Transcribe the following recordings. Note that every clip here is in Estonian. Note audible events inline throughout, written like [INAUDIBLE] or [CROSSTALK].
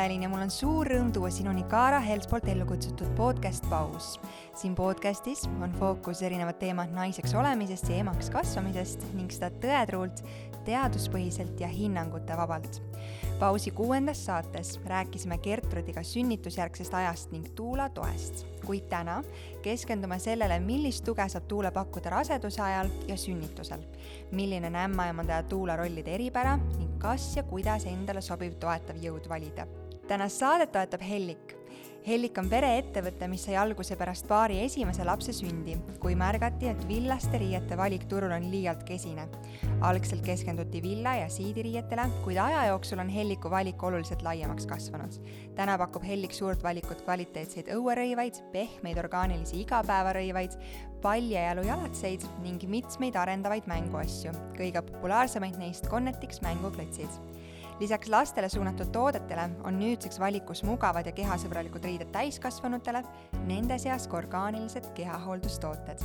Evelin ja mul on suur rõõm tuua sinuni Kaara Helts poolt ellu kutsutud podcast Paus. siin podcastis on fookus erinevad teemad naiseks olemisest ja emaks kasvamisest ning seda tõetruult, teaduspõhiselt ja hinnangute vabalt. pausi kuuendas saates rääkisime Gertrudiga sünnitusjärgsest ajast ning Tuula toest, kuid täna keskendume sellele, millist tuge saab Tuula pakkuda raseduse ajal ja sünnitusel, milline on ämmaemanda ja Tuula rollide eripära ning kas ja kuidas endale sobiv toetav jõud valida. Tänast saadet toetab Hellik. Hellik on pereettevõte, mis sai alguse pärast paari esimese lapse sündi, kui märgati, et villaste riiete valik turul on liialt kesine. algselt keskenduti villa ja siidiriietele, kuid aja jooksul on Helliku valik oluliselt laiemaks kasvanud. täna pakub Hellik suurt valikut kvaliteetseid õuerõivaid, pehmeid orgaanilisi igapäevarõivaid, paljajalu jalatseid ning mitmeid arendavaid mänguasju, kõige populaarsemaid neist Connetics mänguklotsid lisaks lastele suunatud toodetele on nüüdseks valikus mugavad ja kehasõbralikud riided täiskasvanutele, nende seas ka orgaanilised kehahooldustooted.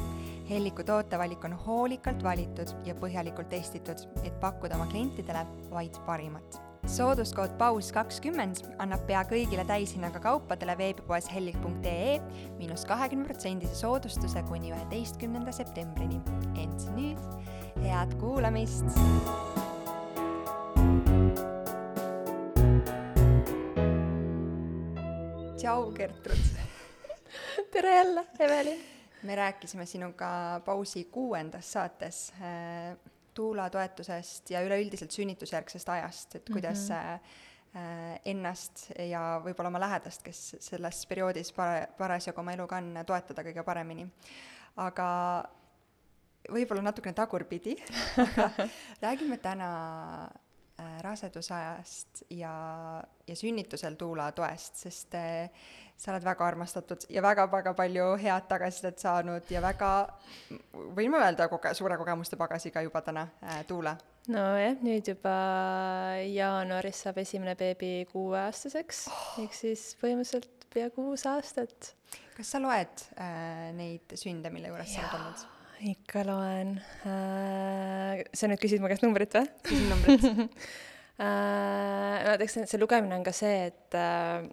Helliku tootevalik on hoolikalt valitud ja põhjalikult testitud, et pakkuda oma klientidele vaid parimat sooduskood paus kakskümmend annab pea kõigile täishinnaga kaupadele veebipoes hellik.ee miinus kahekümne protsendise soodustuse kuni üheteistkümnenda septembrini. ent nüüd head kuulamist tšau, Gertrud [LAUGHS] tere jälle, Evelin! me rääkisime sinuga pausi kuuendas saates äh, Tuula toetusest ja üleüldiselt sünnitusjärgsest ajast, et kuidas mm -hmm. ennast ja võib-olla oma lähedast, kes selles perioodis para-, parasjagu oma eluga on, toetada kõige paremini. aga võib-olla natukene tagurpidi aga [LAUGHS] räägime täna rasedusajast ja, ja sünnitusel Tuula toest, sest äh, sa oled väga armastatud ja väga-väga palju head tagasisidet saanud ja väga, võin ma öelda, koge-, suure kogemuste pagasiga juba täna äh,, Tuula? nojah, nüüd juba jaanuaris saab esimene beebi kuueaastaseks oh., ehk siis põhimõtteliselt pea kuus aastat. kas sa loed äh, neid sünde, mille juures sa oled olnud? Ikka loen äh,. sa nüüd küsid mu käest numbrit või? küsin numbrit [LAUGHS] äh,. no eks see lugemine on ka see, et äh,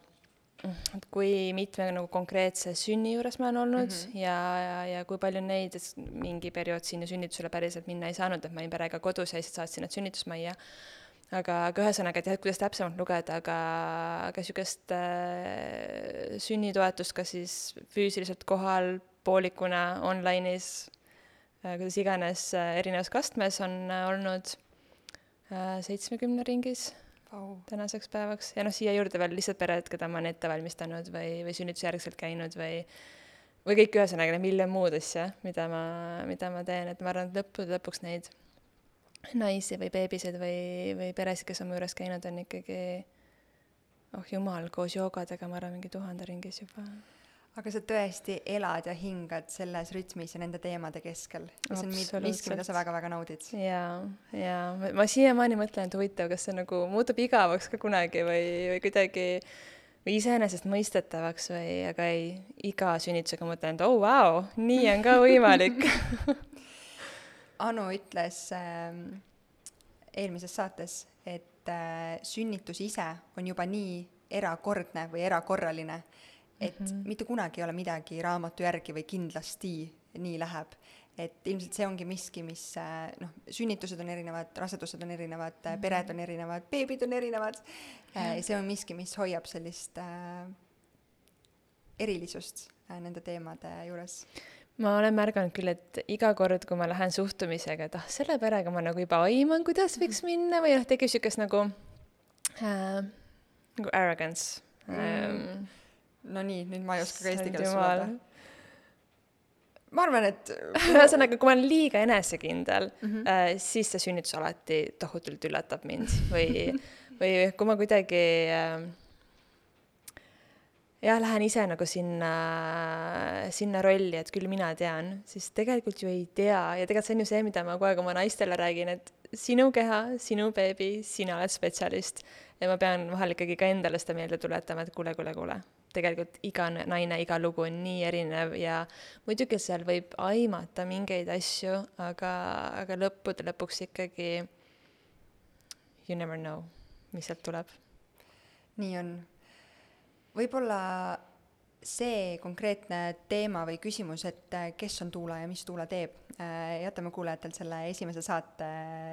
et kui mitme nagu konkreetse sünni juures ma olen olnud mm -hmm. ja, ja, ja kui palju neid, et mingi periood sinna sünnitusele päriselt minna ei saanud, et ma olin perega kodus ja lihtsalt saatsin nad sünnitusmajja. aga, aga ühesõnaga, et jah, et kuidas täpsemalt lugeda, aga, aga niisugust äh, sünnitoetust ka siis füüsiliselt kohal, poolikuna, online'is kuidas iganes äh, erinevas kastmes on äh, olnud seitsmekümne ringis wow. tänaseks päevaks. Ja noh, siia juurde veel lihtsalt pered, keda ma olen ette valmistanud või, või sünnitusjärgselt käinud või või kõik ühesõnaga need miljon muud asja, mida ma, mida ma teen, et ma arvan, et lõppude lõpuks neid naisi või beebiseid või, või peresid, kes on mu juures käinud, on ikkagi oh jumal, koos joogadega ma arvan, mingi tuhande ringis juba aga sa tõesti elad ja hingad selles rütmis ja nende teemade keskel. ja see on miski, mida sa väga-väga naudid. jaa, jaa, ma siiamaani mõtlen, et huvitav, kas see nagu muutub igavaks ka kunagi või, või kuidagi või iseenesestmõistetavaks või, aga ei, iga sünnitusega mõtlen, et oh vau wow,, nii on ka võimalik [LAUGHS] [LAUGHS] Anu ütles äh, eelmises saates, et äh, sünnitus ise on juba nii erakordne või erakorraline et mm -hmm. mitte kunagi ei ole midagi raamatu järgi või kindlasti nii läheb. et ilmselt see ongi miski, mis äh, noh, sünnitused on erinevad, rasedused on erinevad mm, -hmm. pered on erinevad, beebid on erinevad äh,, see on miski, mis hoiab sellist äh, erilisust äh, nende teemade juures ma olen märganud küll, et iga kord, kui ma lähen suhtumisega, et ah, selle perega ma nagu juba aiman, kuidas võiks mhm. minna või noh, tekib niisugust nagu äh, nagu arrogance mm. ähm, no nii, nüüd ma ei oska ka eesti keeles sulada. ma arvan, et [LAUGHS] ühesõnaga, kui ma olen liiga enesekindel mm, -hmm. äh, siis see sünnitus alati tohutult üllatab mind või, [LAUGHS] või kui ma kuidagi äh, jah, lähen ise nagu sinna, sinna rolli, et küll mina tean, siis tegelikult ju ei tea ja tegelikult see on ju see, mida ma kogu aeg oma naistele räägin, et sinu keha, sinu beebi, sina oled spetsialist. ja ma pean vahel ikkagi ka endale seda meelde tuletama, et kuule, kuule, kuule, tegelikult iga naine, iga lugu on nii erinev ja muidugi seal võib aimata mingeid asju, aga, aga lõppude lõpuks ikkagi you never know, mis sealt tuleb. nii on võib-olla see konkreetne teema või küsimus, et äh, kes on Tuula ja mis Tuula teeb, äh, jätame kuulajatelt selle esimese saate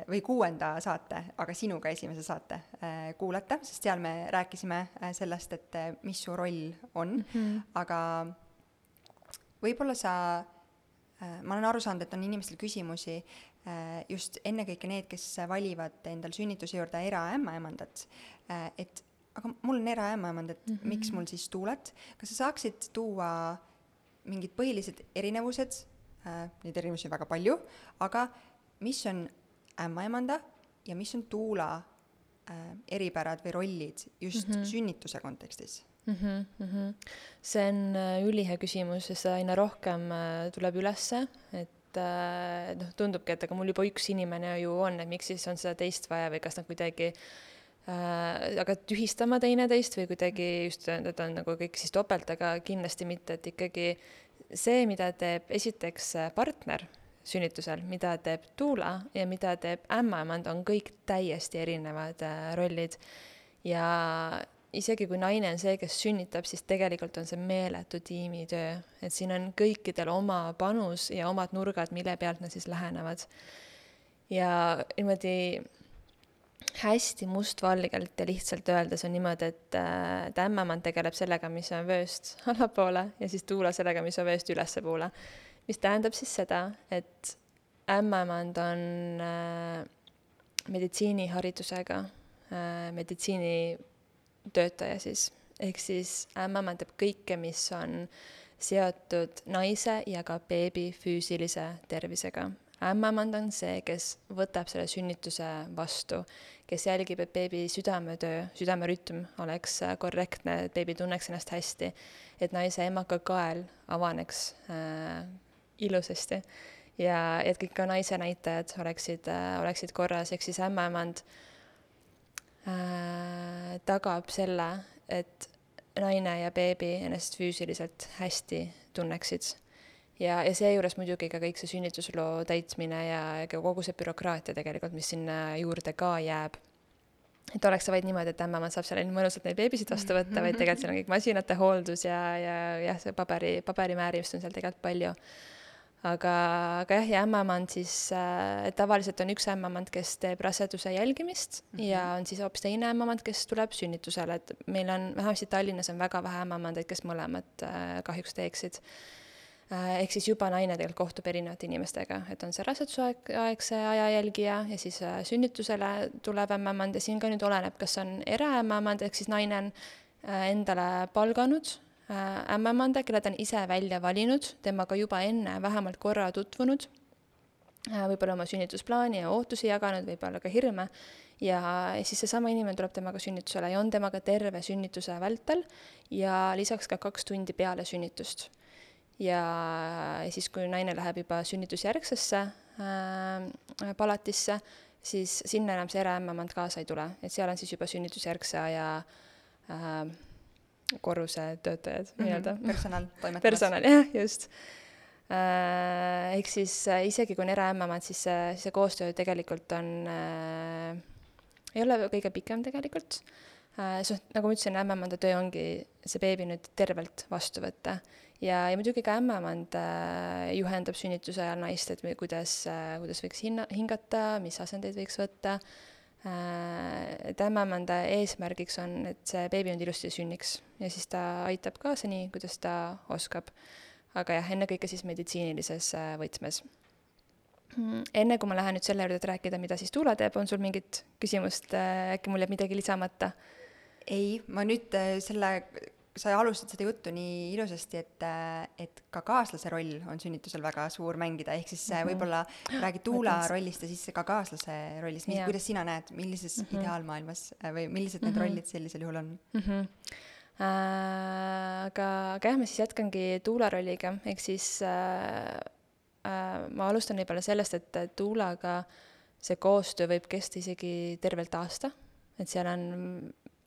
või kuuenda saate, aga sinuga esimese saate äh, kuulata, sest seal me rääkisime sellest, et mis su roll on mm, -hmm. aga võib-olla sa, ma olen aru saanud, et on inimestel küsimusi just ennekõike need, kes valivad endal sünnituse juurde eraämmaemandat, et aga mul on eraämmaemand, et mm -hmm. miks mul siis tuulet, kas sa saaksid tuua mingid põhilised erinevused äh,, neid erinevusi on väga palju, aga mis on ämmaemanda ja mis on tuula äh, eripärad või rollid just mm -hmm. sünnituse kontekstis mm? -hmm, mm -hmm. see on äh, ülihea küsimus see aina rohkem äh, tuleb ülesse, et äh, noh, tundubki, et aga mul juba üks inimene ju on, et miks siis on seda teist vaja või kas nad kuidagi aga tühistama teineteist või kuidagi just, et on nagu kõik siis topelt, aga kindlasti mitte, et ikkagi see, mida teeb esiteks partner sünnitusel, mida teeb tuula ja mida teeb ämmaemand, on kõik täiesti erinevad äh, rollid. ja isegi kui naine on see, kes sünnitab, siis tegelikult on see meeletu tiimitöö, et siin on kõikidel oma panus ja omad nurgad, mille pealt nad siis lähenevad. ja niimoodi hästi mustvalgelt ja lihtsalt öeldes on niimoodi, et äh, tämmamann tegeleb sellega, mis on vööst allapoole ja siis tuula sellega, mis on vööst ülespoole. mis tähendab siis seda, et ämmemand on äh, meditsiiniharidusega äh,, meditsiinitöötaja siis, ehk siis ämmemand teeb kõike, mis on seotud naise ja ka beebi füüsilise tervisega ämmemand on see, kes võtab selle sünnituse vastu, kes jälgib, et beebi südametöö, südamerütm oleks korrektne, et beebi tunneks ennast hästi, et naise emakakael avaneks äh, ilusasti ja et kõik ka naise näitajad oleksid äh,, oleksid korras, ehk siis ämmaemand äh, tagab selle, et naine ja beebi ennast füüsiliselt hästi tunneksid ja, ja seejuures muidugi ka kõik see sünnitusloo täitmine ja, ja kogu see bürokraatia tegelikult, mis sinna juurde ka jääb. et oleks see vaid niimoodi, et ämmaemand saab seal mõnusalt neid beebisid vastu võtta, vaid tegelikult seal on kõik masinate hooldus ja, ja jah, see paberi, paberimäärimist on seal tegelikult palju aga, aga jah, ja ämmamaand siis äh,, tavaliselt on üks ämmamaand, kes teeb raseduse jälgimist mm -hmm. ja on siis hoopis teine ämmamaand, kes tuleb sünnitusele, et meil on, vähemasti Tallinnas on väga vähe ämmamaandeid, kes mõlemat äh, kahjuks teeksid ehk siis juba naine tegelikult kohtub erinevate inimestega, et on see rasedusaegse aja jälgija ja siis äh, sünnitusele tulev ämmemand ja siin ka nüüd oleneb, kas on eraämmemand, ehk siis naine on äh, endale palganud ämmamanda, kelle ta on ise välja valinud, temaga juba enne vähemalt korra tutvunud, võib-olla oma sünnitusplaani ja ootusi jaganud, võib-olla ka hirme, ja siis seesama inimene tuleb temaga sünnitusele ja on temaga terve sünnituse vältel. Ja lisaks ka kaks tundi peale sünnitust ja siis, kui naine läheb juba sünnitusjärgsesse äh, palatisse, siis sinna enam see eraämmemand kaasa ei tule, et seal on siis juba sünnitusjärgse aja äh, korruse töötajad mm -hmm. nii-öelda. personal toimetamas. personal, jah, just äh,. ehk siis äh, isegi kui on eraämmemand, siis see, see koostöö tegelikult on äh,, ei ole kõige pikem tegelikult äh,. Sest nagu ma ütlesin, ämmemanda töö ongi see beebi nüüd tervelt vastu võtta ja, ja muidugi ka ämmemand äh, juhendab sünnituse ajal naist, et kuidas äh,, kuidas võiks hinna, hingata, mis asendeid võiks võtta äh,. et ämmamanda eesmärgiks on, et see beebi nüüd ilusti sünniks ja siis ta aitab kaasa nii, kuidas ta oskab. aga jah, ennekõike siis meditsiinilises äh, võtmes mm, enne kui ma lähen nüüd selle juurde, et rääkida, mida siis Tuula teeb, on sul mingit küsimust äh,, äkki mul jääb midagi lisamata? Ei, ma nüüd äh, selle sa alustad seda juttu nii ilusasti, et, et ka kaaslase roll on sünnitusel väga suur mängida, ehk siis mm -hmm. võib-olla [GASPS] räägid tuula rollist ja siis ka kaaslase rollist, mis, kuidas sina näed, millises mm -hmm. ideaalmaailmas äh, või millised need mm -hmm. rollid sellisel juhul on mm? -hmm. Äh, aga, aga jah, ma siis jätkangi tuula rolliga, ehk siis äh, äh, ma alustan võib-olla sellest, et tuulaga see koostöö võib kesta isegi tervelt aasta, et seal on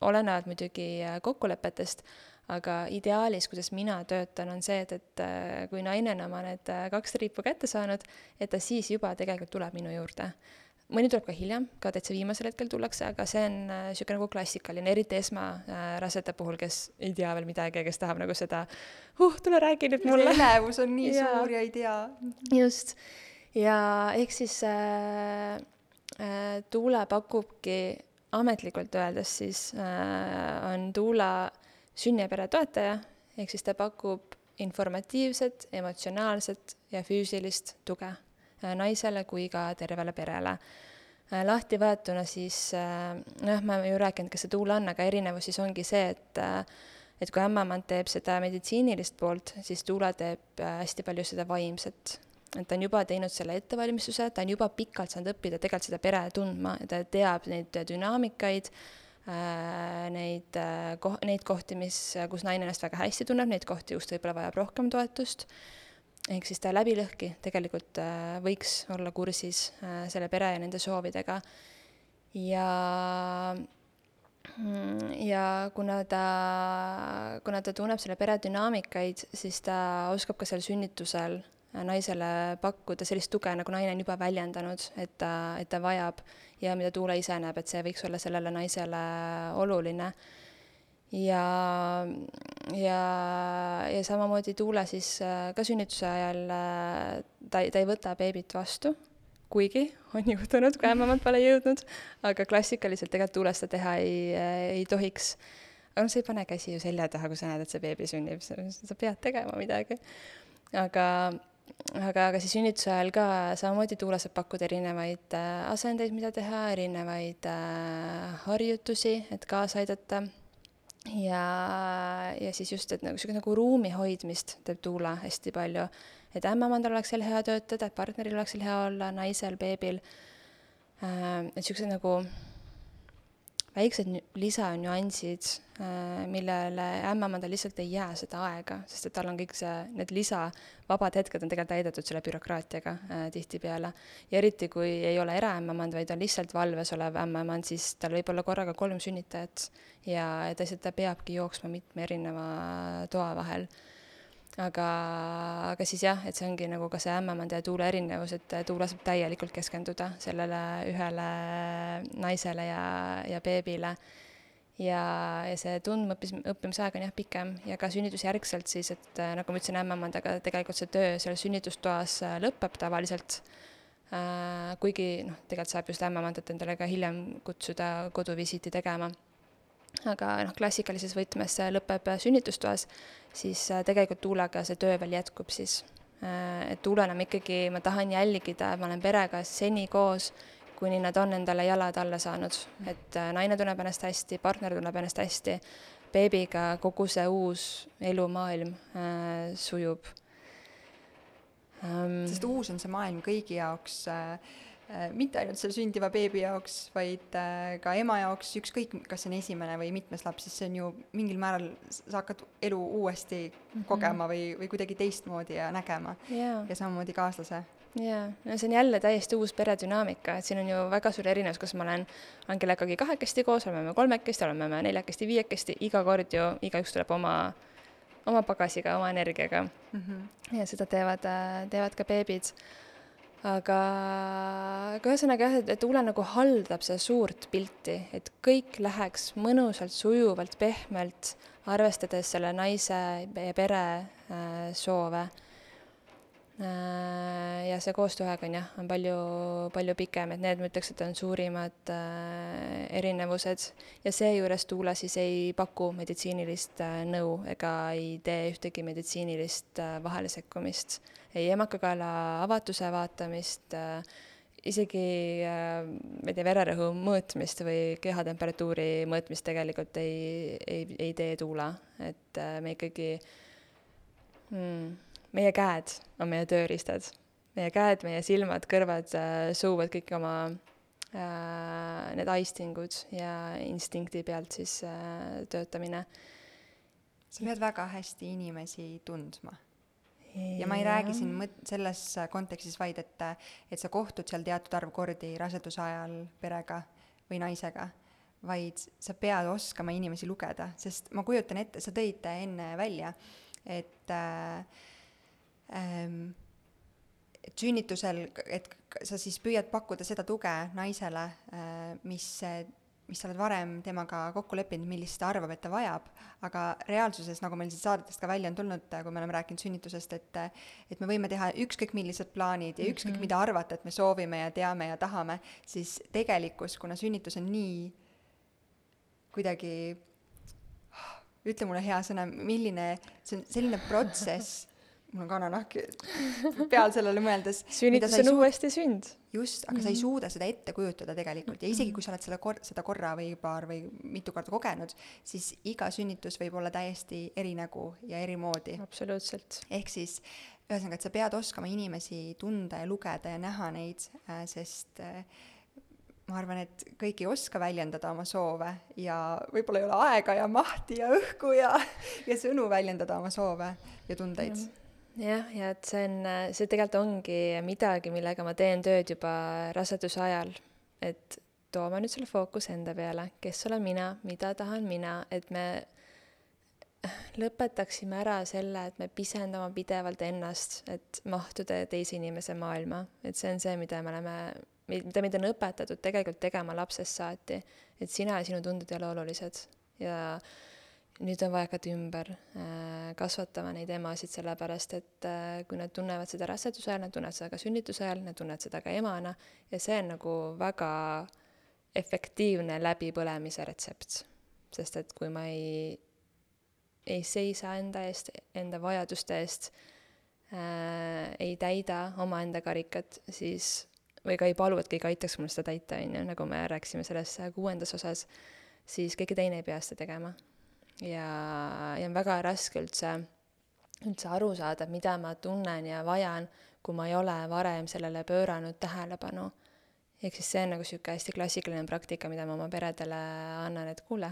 olenevalt muidugi kokkulepetest, aga ideaalis, kuidas mina töötan, on see, et, et äh, kui naine on oma need äh, kaks triipu kätte saanud, et ta siis juba tegelikult tuleb minu juurde. mõni tuleb ka hiljem, ka täitsa viimasel hetkel tullakse, aga see on niisugune nagu klassikaline, eriti esmarasede puhul, kes ei tea veel midagi ja kes tahab nagu seda, uh, tule räägi nüüd mulle. elevus on nii [LAUGHS] ja. suur ja ei tea. just, ja ehk siis äh, äh, Tuule pakubki ametlikult öeldes siis äh, on Tuula sünni- ja peretoetaja, ehk siis ta pakub informatiivset, emotsionaalset ja füüsilist tuge äh, naisele kui ka tervele perele. Äh, lahti võetuna siis, äh, noh, ma ju rääkinud, kes see tuul on, aga erinevus siis ongi see, et et kui ämmaemand teeb seda meditsiinilist poolt, siis tuula teeb hästi palju seda vaimset. Et ta on juba teinud selle ettevalmistuse, ta on juba pikalt saanud õppida tegelikult seda pere tundma ja ta teab neid dünaamikaid Äh, neid äh, koh-, neid kohti, mis, kus naine ennast väga hästi tunneb, neid kohti, kus ta võib-olla vajab rohkem toetust, ehk siis ta läbi lõhki tegelikult äh, võiks olla kursis selle pere ja nende soovidega. ja mm, ja kuna ta, kuna ta tunneb selle pere dünaamikaid, siis ta oskab ka seal sünnitusel naisele pakkuda sellist tuge, nagu naine on juba väljendanud, et ta, et ta vajab ja mida Tuule ise näeb, et see võiks olla sellele naisele oluline. ja, ja, ja samamoodi Tuule siis äh, ka sünnituse ajal äh, ta, ta ei võta beebit vastu, kuigi on juhtunud, kui ämmemand pole jõudnud, aga klassikaliselt tegelikult Tuules seda teha ei, äh, ei tohiks. aga noh, sa ei pane käsi ju selja taha, kui sa näed, et see beebi sünnib, sa pead tegema midagi. aga aga, aga siis sünnituse ajal ka samamoodi Tuula saab pakkuda erinevaid äh, asendeid, mida teha, erinevaid äh, harjutusi, et kaasa aidata. ja, ja siis just, et nagu niisugune nagu ruumi hoidmist teeb Tuula hästi palju, et ämmemandal oleks seal hea töötada, et partneril oleks seal hea olla, naisel, beebil äh,, et niisugused nagu väiksed lisanüansid, äh, millele ämmemandal lihtsalt ei jää seda aega, sest et tal on kõik see, need lisavabad hetked on tegelikult täidetud selle bürokraatiaga äh, tihtipeale. ja eriti, kui ei ole eraämmemand, vaid on lihtsalt valves olev ämmemand, siis tal võib olla korraga kolm sünnitajat ja lihtsalt ta peabki jooksma mitme erineva toa vahel aga, aga siis jah, et see ongi nagu ka see ämmemanda ja tuule erinevus, et tuule saab täielikult keskenduda sellele ühele naisele ja, ja beebile. ja, ja see tundma-õppis, õppimisaeg on jah pikem ja ka sünnitusjärgselt siis, et nagu ma ütlesin, ämmemandaga tegelikult see töö seal sünnitustoas äh, lõpeb tavaliselt äh,, kuigi noh, tegelikult saab just ämmemandat endale ka hiljem kutsuda koduvisiiti tegema aga noh, klassikalises võtmes see lõpeb sünnitustoas, siis äh, tegelikult tuulega see töö veel jätkub siis. Äh, et tuulena ma ikkagi, ma tahan jälgida, ma olen perega seni koos, kuni nad on endale jalad alla saanud, et äh, naine tunneb ennast hästi, partner tunneb ennast hästi, beebiga kogu see uus elumaailm äh, sujub um,. sest uus on see maailm kõigi jaoks äh, Äh, mitte ainult selle sündiva beebi jaoks, vaid äh, ka ema jaoks, ükskõik, kas see on esimene või mitmes laps, siis see on ju mingil määral, sa hakkad elu uuesti mm -hmm. kogema või, või kuidagi teistmoodi ja nägema yeah.. ja samamoodi kaaslase jaa, no see on jälle täiesti uus peredünaamika, et siin on ju väga suur erinevus, kas ma olen Angelegagi kahekesti koos, oleme me kolmekesti, oleme me neljakesti, viiekesti, iga kord ju igaüks tuleb oma, oma pagasiga, oma energiaga mm. -hmm. ja seda teevad, teevad ka beebid aga, aga ühesõnaga jah, et Uule nagu haldab seda suurt pilti, et kõik läheks mõnusalt, sujuvalt, pehmelt, arvestades selle naise ja pere äh, soove. Ja see koostööaeg on jah, on palju, palju pikem, et need ma ütleks, et on suurimad äh, erinevused. Ja seejuures Tuule siis ei paku meditsiinilist äh, nõu ega ei tee ühtegi meditsiinilist äh, vahelesekkumist ei emakakaela avatuse vaatamist äh,, isegi äh, ma ei tea, vererõhu mõõtmist või kehatemperatuuri mõõtmist tegelikult ei, ei, ei tee Tuula, et äh, me ikkagi mm,, meie käed on meie tööriistad. meie käed, meie silmad, kõrvad äh,, suuvad kõik oma äh, need aistingud ja instinkti pealt siis äh, töötamine. sa pead väga hästi inimesi tundma ja ma ei räägi siin mõt-, selles kontekstis vaid, et, et sa kohtud seal teatud arv kordi raseduse ajal perega või naisega, vaid sa pead oskama inimesi lugeda, sest ma kujutan ette, sa tõid enne välja, et äh, ähm, et sünnitusel, et sa siis püüad pakkuda seda tuge naisele, mis, mis sa oled varem temaga kokku leppinud, millist ta arvab, et ta vajab, aga reaalsuses, nagu meil siin saadetest ka välja on tulnud, kui me oleme rääkinud sünnitusest, et et me võime teha ükskõik millised plaanid ja ükskõik mm -hmm. mida arvata, et me soovime ja teame ja tahame, siis tegelikkus, kuna sünnitus on nii kuidagi ütle mulle hea sõna, milline, see on selline protsess, mul on kananahk peal sellele mõeldes. sünnitus on uuesti sünd. just, aga mm -hmm. sa ei mhm. suuda seda ette kujutada tegelikult ja isegi, kui sa oled selle kor-, seda korra või paar või mitu korda kogenud, siis iga sünnitus võib olla täiesti eri nägu ja eri moodi. absoluutselt. ehk siis ühesõnaga, et sa pead oskama inimesi tunda ja lugeda ja näha neid, äh, sest äh, ma arvan, et kõik ei oska väljendada oma soove ja võib-olla ei ole aega ja mahti ja õhku ja, ja sõnu väljendada oma soove ja tundeid mm jah, ja et see on, see tegelikult ongi midagi, millega ma teen tööd juba raseduse ajal, et toome nüüd selle fookuse enda peale, kes olen mina, mida tahan mina, et me lõpetaksime ära selle, et me pisendame pidevalt ennast, et mahtuda teise inimese maailma, et see on see, mida me oleme, mida meid on õpetatud tegelikult tegema lapsest saati, et sina ja sinu tunded ei ole olulised. Ja nüüd on vaja hakata ümber äh, kasvatama neid emasid, sellepärast et äh, kui nad tunnevad seda raseduse ajal, nad tunnevad seda ka sünnituse ajal, nad tunnevad seda ka emana ja see on nagu väga efektiivne läbipõlemise retsept. sest et kui ma ei, ei seisa enda eest, enda vajaduste eest äh,, ei täida omaenda karikat, siis või ka ei palu, et keegi aitaks mul seda täita, on ju, nagu me rääkisime selles kuuendas osas, siis keegi teine ei pea seda tegema ja, ja on väga raske üldse, üldse aru saada, mida ma tunnen ja vajan, kui ma ei ole varem sellele pööranud tähelepanu. ehk siis see on nagu niisugune hästi klassikaline praktika, mida ma oma peredele annan, et kuule,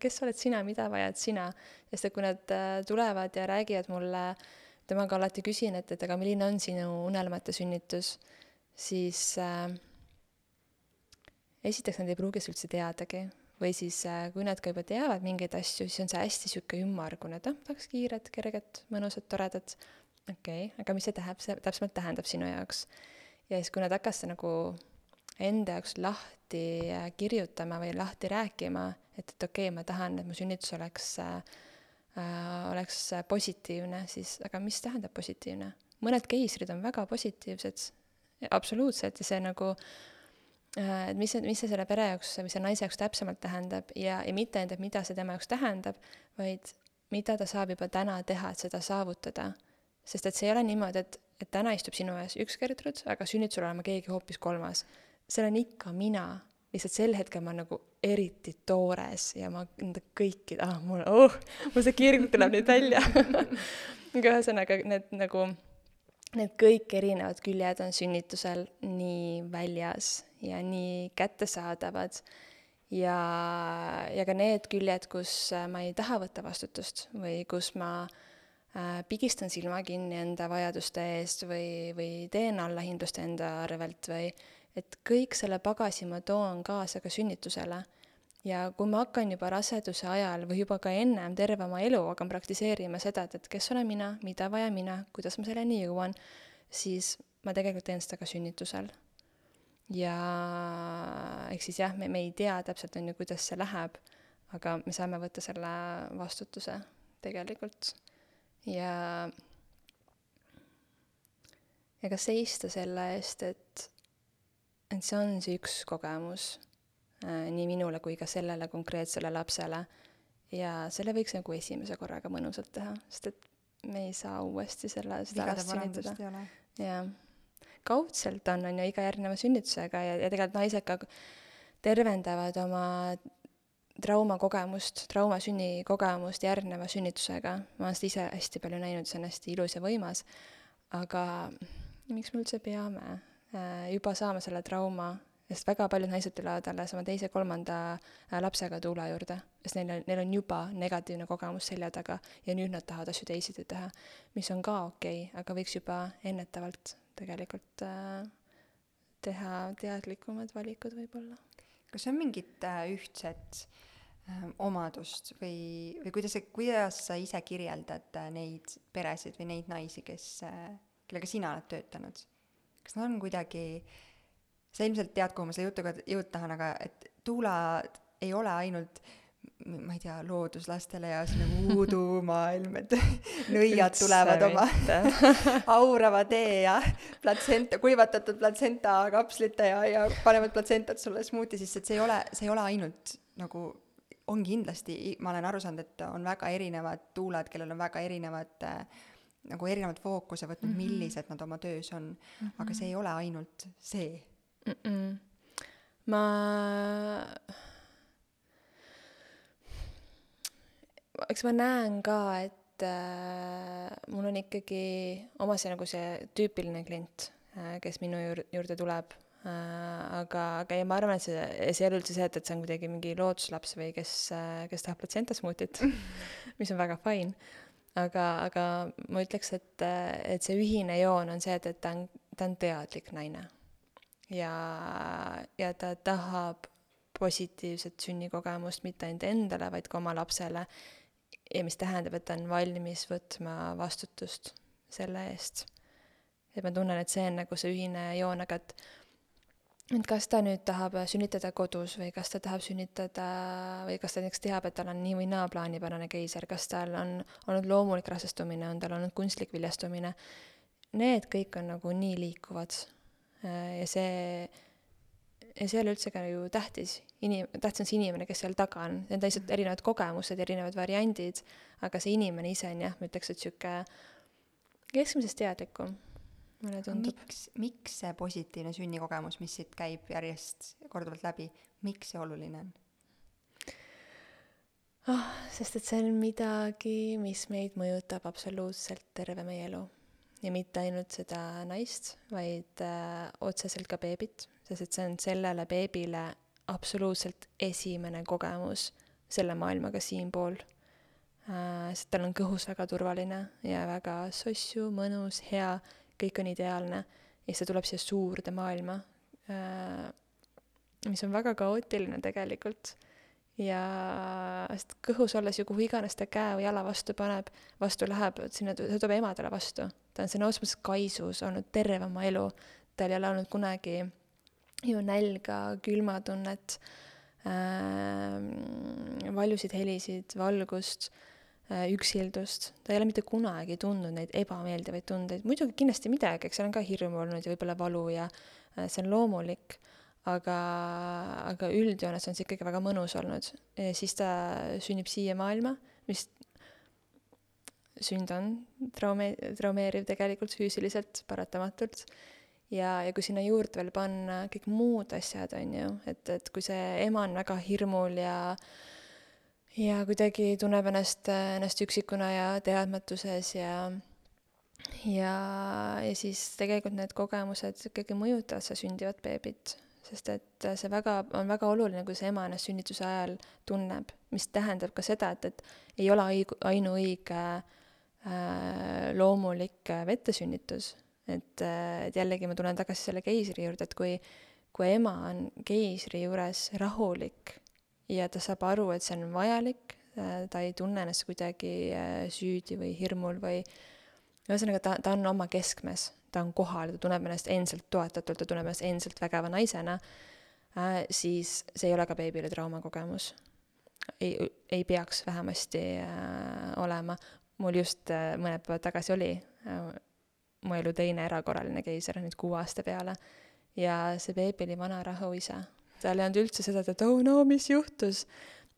kes oled sina, mida vajad sina, sest et kui nad äh, tulevad ja räägivad mulle, temaga alati küsin, et, et aga milline on sinu unelmate sünnitus, siis äh, esiteks nad ei pruugi seda üldse teadagi või siis äh, kui nad ka juba teavad mingeid asju, siis on see hästi sihuke ümmargune, et ah, tahaks kiiret, kerget, mõnusat, toredat. okei okay,, aga mis see tähendab, see täpsemalt tähendab sinu jaoks? ja siis, kui nad hakkasid nagu enda jaoks lahti äh, kirjutama või lahti rääkima, et, et okei okay,, ma tahan, et mu sünnitus oleks äh, äh, oleks positiivne, siis aga mis tähendab positiivne? mõned keisrid on väga positiivsed, absoluutselt, ja see nagu et mis see, mis see selle pere jaoks või selle naise jaoks täpsemalt tähendab ja, ja mitte ainult, et mida see tema jaoks tähendab, vaid mida ta saab juba täna teha, et seda saavutada. sest et see ei ole niimoodi, et, et täna istub sinu ees üks Gertrud, aga sünnitusel olema keegi hoopis kolmas. see olen ikka mina, lihtsalt sel hetkel ma nagu eriti toores ja ma nende kõiki, ah mul, oh, mul see kirg tuleb nüüd välja [LAUGHS] aga ühesõnaga need nagu need kõik erinevad küljed on sünnitusel nii väljas ja nii kättesaadavad. Ja, ja ka need küljed, kus äh, ma ei taha võtta vastutust või kus ma äh, pigistan silma kinni enda vajaduste eest või, või teen allahindlust enda arvelt või et kõik selle pagasi ma toon kaasa ka sünnitusele ja kui ma hakkan juba raseduse ajal või juba ka ennem terve oma elu hakkan praktiseerima seda, et, et kes olen mina, mida vajan mina, kuidas ma selleni jõuan, siis ma tegelikult teen seda ka sünnitusel. ja ehk siis jah, me, me ei tea täpselt, on ju, kuidas see läheb, aga me saame võtta selle vastutuse tegelikult ja ja ka seista selle eest, et, et see on see üks kogemus nii minule kui ka sellele konkreetsele lapsele. ja selle võiks nagu esimese korraga mõnusalt teha, sest et me ei saa uuesti selle, seda last sünnitada. jah. kaudselt on, on ju, iga järgneva sünnitusega ja, ja tegelikult naised ka tervendavad oma traumakogemust, traumasünni kogemust järgneva sünnitusega. ma olen seda ise hästi palju näinud, see on hästi ilus ja võimas. aga miks me üldse peame äh, juba saama selle trauma sest väga paljud naised tulevad alles oma teise-kolmanda äh, lapsega tuula juurde, sest neil on, neil on juba negatiivne kogemus selja taga ja nüüd nad tahavad asju teisiti teha, mis on ka okei okay,, aga võiks juba ennetavalt tegelikult äh, teha teadlikumad valikud võib-olla. kas on mingit äh, ühtset äh, omadust või, või kuidas, kuidas sa ise kirjeldad äh, neid peresid või neid naisi, kes äh,, kellega sina oled töötanud? kas nad on kuidagi, sa ilmselt tead, kuhu ma selle jutuga jõuda tahan, aga et tuulad ei ole ainult ma ei tea, looduslastele ja siis nagu voodoo-maailm, et [LAUGHS] nõiad tulevad oma [LAUGHS] aurava tee ja platsenta, kuivatatud platsenta kapslite ja, ja panevad platsentat sulle smuuti sisse, et see ei ole, see ei ole ainult nagu, on kindlasti, ma olen aru saanud, et on väga erinevad tuulad, kellel on väga erinevad äh, nagu erinevad fookuse võtnud mm, -hmm. millised nad oma töös on mm, -hmm. aga see ei ole ainult see mm. -mm. ma eks ma näen ka, et äh, mul on ikkagi oma see nagu see tüüpiline klient äh,, kes minu juurde, juurde tuleb äh,. aga, aga ja ma arvan, et see, see ei ole üldse see, et, et see on kuidagi mingi looduslaps või kes äh,, kes tahab platsenta smuutit [LAUGHS] mis on väga fine. aga, aga ma ütleks, et, et see ühine joon on see, et, et ta on, ta on teadlik naine. Ja, ja ta tahab positiivset sünnikogemust mitte ainult endale, vaid ka oma lapsele ja mis tähendab, et ta on valmis võtma vastutust selle eest. et ma tunnen, et see on nagu see ühine joon, aga et et kas ta nüüd tahab sünnitada kodus või kas ta tahab sünnitada või kas ta näiteks teab, et tal on nii või naa plaanipärane keiser, kas tal on olnud loomulik rasestumine, on tal olnud kunstlik viljastumine, need kõik on nagu nii liikuvad. Ja see ja see ei ole üldse ka ju tähtis, inim-, tähtis on see inimene, kes seal taga on, need on lihtsalt mhm. erinevad kogemused, erinevad variandid, aga see inimene ise on jah, ma ütleks, et sihuke keskmisest teadlikum, mulle tundub. miks, miks see positiivne sünnikogemus, mis siit käib järjest korduvalt läbi, miks see oluline on? oh, sest et see on midagi, mis meid mõjutab absoluutselt terve meie elu. Ja mitte ainult seda naist, vaid äh, otseselt ka beebit sest et see on sellele beebile absoluutselt esimene kogemus selle maailmaga siinpool äh,. sest tal on kõhus väga turvaline ja väga sossu, mõnus, hea, kõik on ideaalne ja siis ta tuleb siia suurde maailma äh,, mis on väga kaootiline tegelikult ja sest kõhus olles ju kuhu iganes ta käe või jala vastu paneb, vastu läheb, sinna, ta tuleb emadele vastu. ta on sõna otseses mõttes kaisus olnud terve oma elu, tal ei ole olnud kunagi ju nälga, külmatunnet äh,, valjusid helisid, valgust äh,, üksildust, ta ei ole mitte kunagi tundnud neid ebameeldivaid tundeid, muidugi kindlasti midagi, eks seal on ka hirmu olnud ja võib-olla valu ja äh, see on loomulik, aga, aga üldjoones on see ikkagi väga mõnus olnud. siis ta sünnib siia maailma, mis sünd on traume-, traumeeriv tegelikult füüsiliselt paratamatult ja, ja kui sinna juurde veel panna kõik muud asjad, on ju, et, et kui see ema on väga hirmul ja ja kuidagi tunneb ennast, ennast üksikuna ja teadmatuses ja ja, ja siis tegelikult need kogemused ikkagi mõjutavad seda sündivat beebit, sest et see väga, on väga oluline, kuidas ema ennast sünnituse ajal tunneb, mis tähendab ka seda, et, et ei ole ainuõige äh, loomulik vettesünnitus. Et, äh, et jällegi ma tulen tagasi selle keisri juurde, et kui, kui ema on keisri juures rahulik ja ta saab aru, et see on vajalik, äh, ta ei tunne ennast kuidagi äh, süüdi või hirmul või ühesõnaga, ta, ta on oma keskmes, ta on kohal, ta tunneb ennast endiselt toetatult, ta tunneb ennast endiselt vägeva naisena äh,, siis see ei ole ka beebile traumakogemus. ei, ei peaks vähemasti äh, olema. mul just äh, mõned päevad tagasi oli mu elu teine erakorraline keiser nüüd kuue aasta peale. ja see beebi oli vana rahuisa. tal ei olnud üldse seda, et oh no, mis juhtus.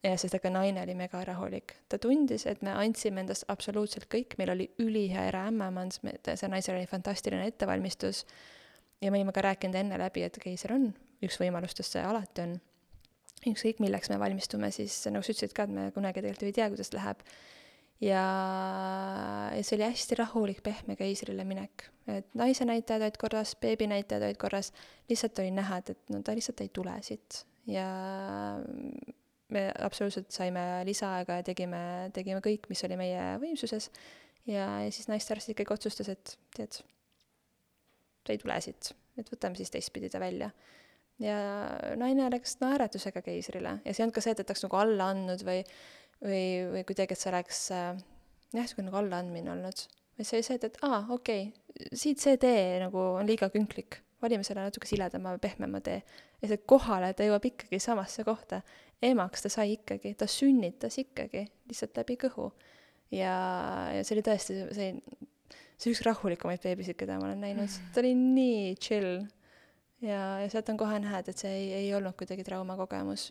Sest aga naine oli megarahulik. ta tundis, et me andsime endast absoluutselt kõik, meil oli ülihea eraämmemand, see naisel oli fantastiline ettevalmistus. ja me olime ka rääkinud enne läbi, et keiser on üks võimalustest, see alati on. ükskõik milleks me valmistume, siis nagu sa ütlesid ka, et me kunagi tegelikult ei tea, kuidas läheb ja, ja see oli hästi rahulik, pehme keisrile minek. et naise näitajad olid korras, beebi näitajad olid korras, lihtsalt oli näha, et, et no ta lihtsalt ei tule siit ja me absoluutselt saime lisaaega ja tegime, tegime kõik, mis oli meie võimsuses. Ja, ja siis naistearst ikkagi otsustas, et tead, ta ei tule siit, et võtame siis teistpidi ta välja. ja naine läks naeratusega keisrile. Ja see ei olnud ka see, et, et oleks nagu alla andnud või või, või kuidagi, et see oleks äh, jah, niisugune nagu allaandmine olnud, vaid see oli see, et, et aa, okei okay,, siit see tee nagu on liiga künklik, valime selle natuke siledama, pehmema tee. ja see kohale ta jõuab ikkagi samasse kohta. emaks ta sai ikkagi, ta sünnitas ikkagi, lihtsalt läbi kõhu. ja, ja see oli tõesti, see, see üks rahulikumaid beebisid, keda ma olen näinud, mm. ta oli nii chill. ja, ja sealt on kohe näha, et see ei, ei olnud kuidagi traumakogemus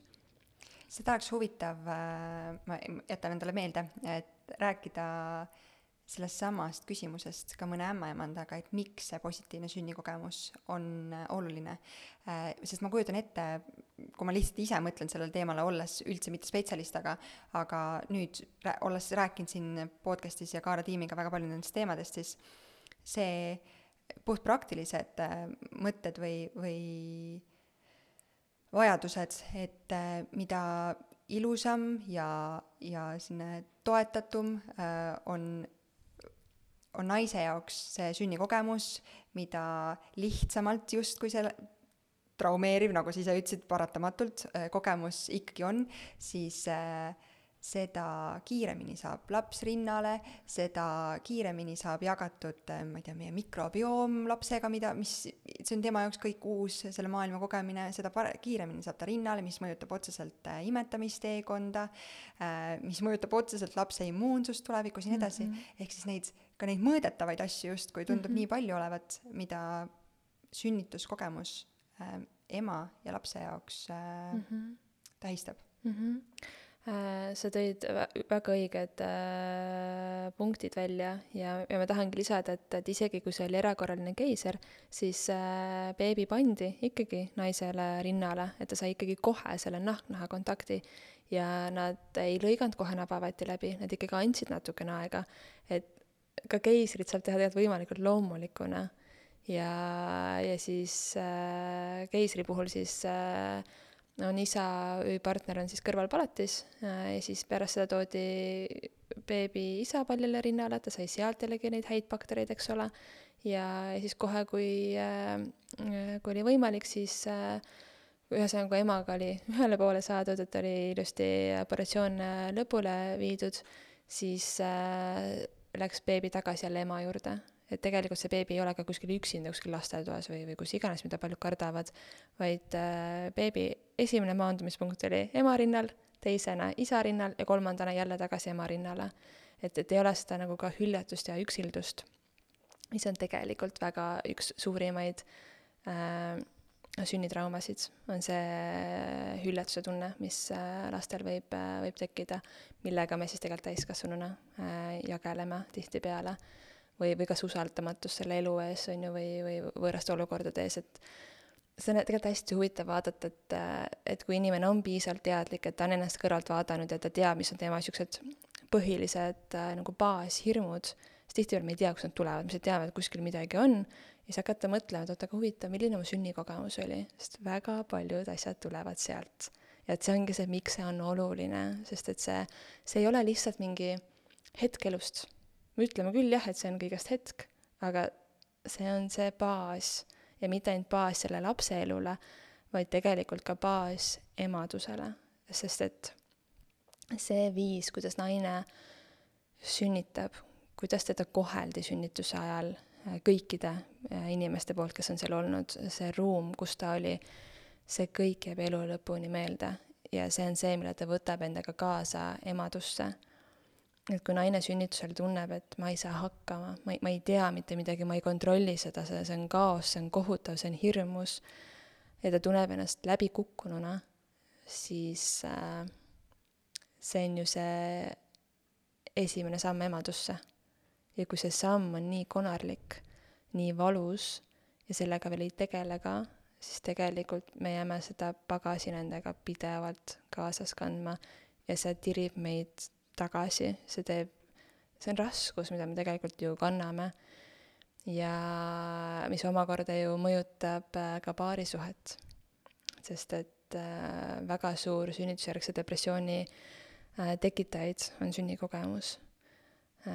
seda oleks huvitav, äh, ma jätan endale meelde, et rääkida äh, sellest samast küsimusest ka mõne ämmaemandaga, et miks see positiivne sünnikogemus on äh, oluline. Äh, sest ma kujutan ette, kui ma lihtsalt ise mõtlen sellele teemale, olles üldse mitte spetsialist, aga, aga nüüd olles rääkinud siin podcast'is ja Kaara tiimiga väga palju nendest teemadest, siis see puhtpraktilised äh, mõtted või, või vajadused, et mida ilusam ja, ja selline toetatum on on naise jaoks see sünnikogemus, mida lihtsamalt justkui see traumeeriv, nagu sa ise ütlesid, paratamatult äh, kogemus ikkagi on, siis äh, seda kiiremini saab laps rinnale, seda kiiremini saab jagatud, äh, ma ei tea, meie mikrobioom lapsega, mida, mis, see on tema jaoks kõik uus, selle maailma kogemine, seda pare-, kiiremini saab ta rinnale, mis mõjutab otseselt imetamisteekonda, mis mõjutab otseselt lapse immuunsust tulevikus ja nii edasi mm, -hmm. ehk siis neid ka neid mõõdetavaid asju justkui tundub mm -hmm. nii palju olevat, mida sünnituskogemus äh, ema ja lapse jaoks äh, mm -hmm. tähistab mm. -hmm. Äh, sa tõid väga õiged äh, punktid välja ja, ja ma tahangi lisada, et, et isegi kui see oli erakorraline keiser, siis äh, beebi pandi ikkagi naisele rinnale, et ta sai ikkagi kohe selle nahk-naha kontakti ja nad ei lõiganud kohe nabavati läbi, nad ikkagi andsid natukene aega, et ka keisrit saab teha tegelikult võimalikult loomulikuna. ja, ja siis äh, keisri puhul siis äh, on isa või partner on siis kõrvalpalatis äh, ja siis pärast seda toodi beebi isa paljale rinnale, ta sai sealt jällegi neid häid baktereid, eks ole. ja, ja siis kohe, kui äh,, kui oli võimalik, siis äh, ühesõnaga, emaga oli ühele poole saadud, et oli ilusti operatsioon lõpule viidud, siis läks beebi tagasi jälle ema juurde. Et tegelikult see beebi ei ole ka kuskil üksinda kuskil lasteaiatoas või, või kus iganes, mida paljud kardavad, vaid äh, beebi esimene maandumispunkt oli ema rinnal, teisena isa rinnal ja kolmandana jälle tagasi ema rinnale. et, et ei ole seda nagu ka hüljatust ja üksildust, mis on tegelikult väga üks suurimaid äh, sünnitraumasid, on see hüllatuse tunne, mis äh, lastel võib, äh, võib tekkida, millega me siis tegelikult täiskasvanuna äh, jageleme tihtipeale. Või, või kas usaldamatus selle elu ees, on ju, või, või võõraste olukordade ees, et see on tegelikult hästi huvitav vaadata, et, et kui inimene on piisavalt teadlik, et ta on ennast kõrvalt vaadanud ja ta teab, mis on tema niisugused põhilised nagu baashirmud, siis tihtipeale me ei tea, kust nad tulevad, me lihtsalt teame, et kuskil midagi on ja siis hakata mõtlema, et oot, aga huvitav, milline mu sünnikogemus oli, sest väga paljud asjad tulevad sealt. ja et see ongi see, miks see on oluline, sest et see, see ei ole lihtsalt mingi hetk elust. Me ütleme küll jah, et see on kõigest hetk, aga see on see baas. Ja mitte ainult baas selle lapse elule, vaid tegelikult ka baas emadusele, sest et see viis, kuidas naine sünnitab, kuidas teda koheldi sünnituse ajal, kõikide äh, inimeste poolt, kes on seal olnud, see ruum, kus ta oli, see kõik jääb elu lõpuni meelde. Ja see on see, mille ta võtab endaga kaasa emadusse. Et kui naine sünnitusel tunneb, et ma ei saa hakkama, ma ei, ma ei tea mitte midagi, ma ei kontrolli seda, see, see on kaos, see on kohutav, see on hirmus, ja ta tunneb ennast läbikukkununa, siis äh, see on ju see esimene samm emadusse. Ja kui see samm on nii konarlik, nii valus ja sellega veel ei tegele ka, siis tegelikult me jääme seda pagasin endaga pidevalt kaasas kandma ja see tirib meid tagasi, see teeb, see on raskus, mida me tegelikult ju kanname. ja mis omakorda ju mõjutab äh, ka paarisuhet. sest et äh, väga suur sünnitusjärgse depressiooni äh, tekitajaid on sünnikogemus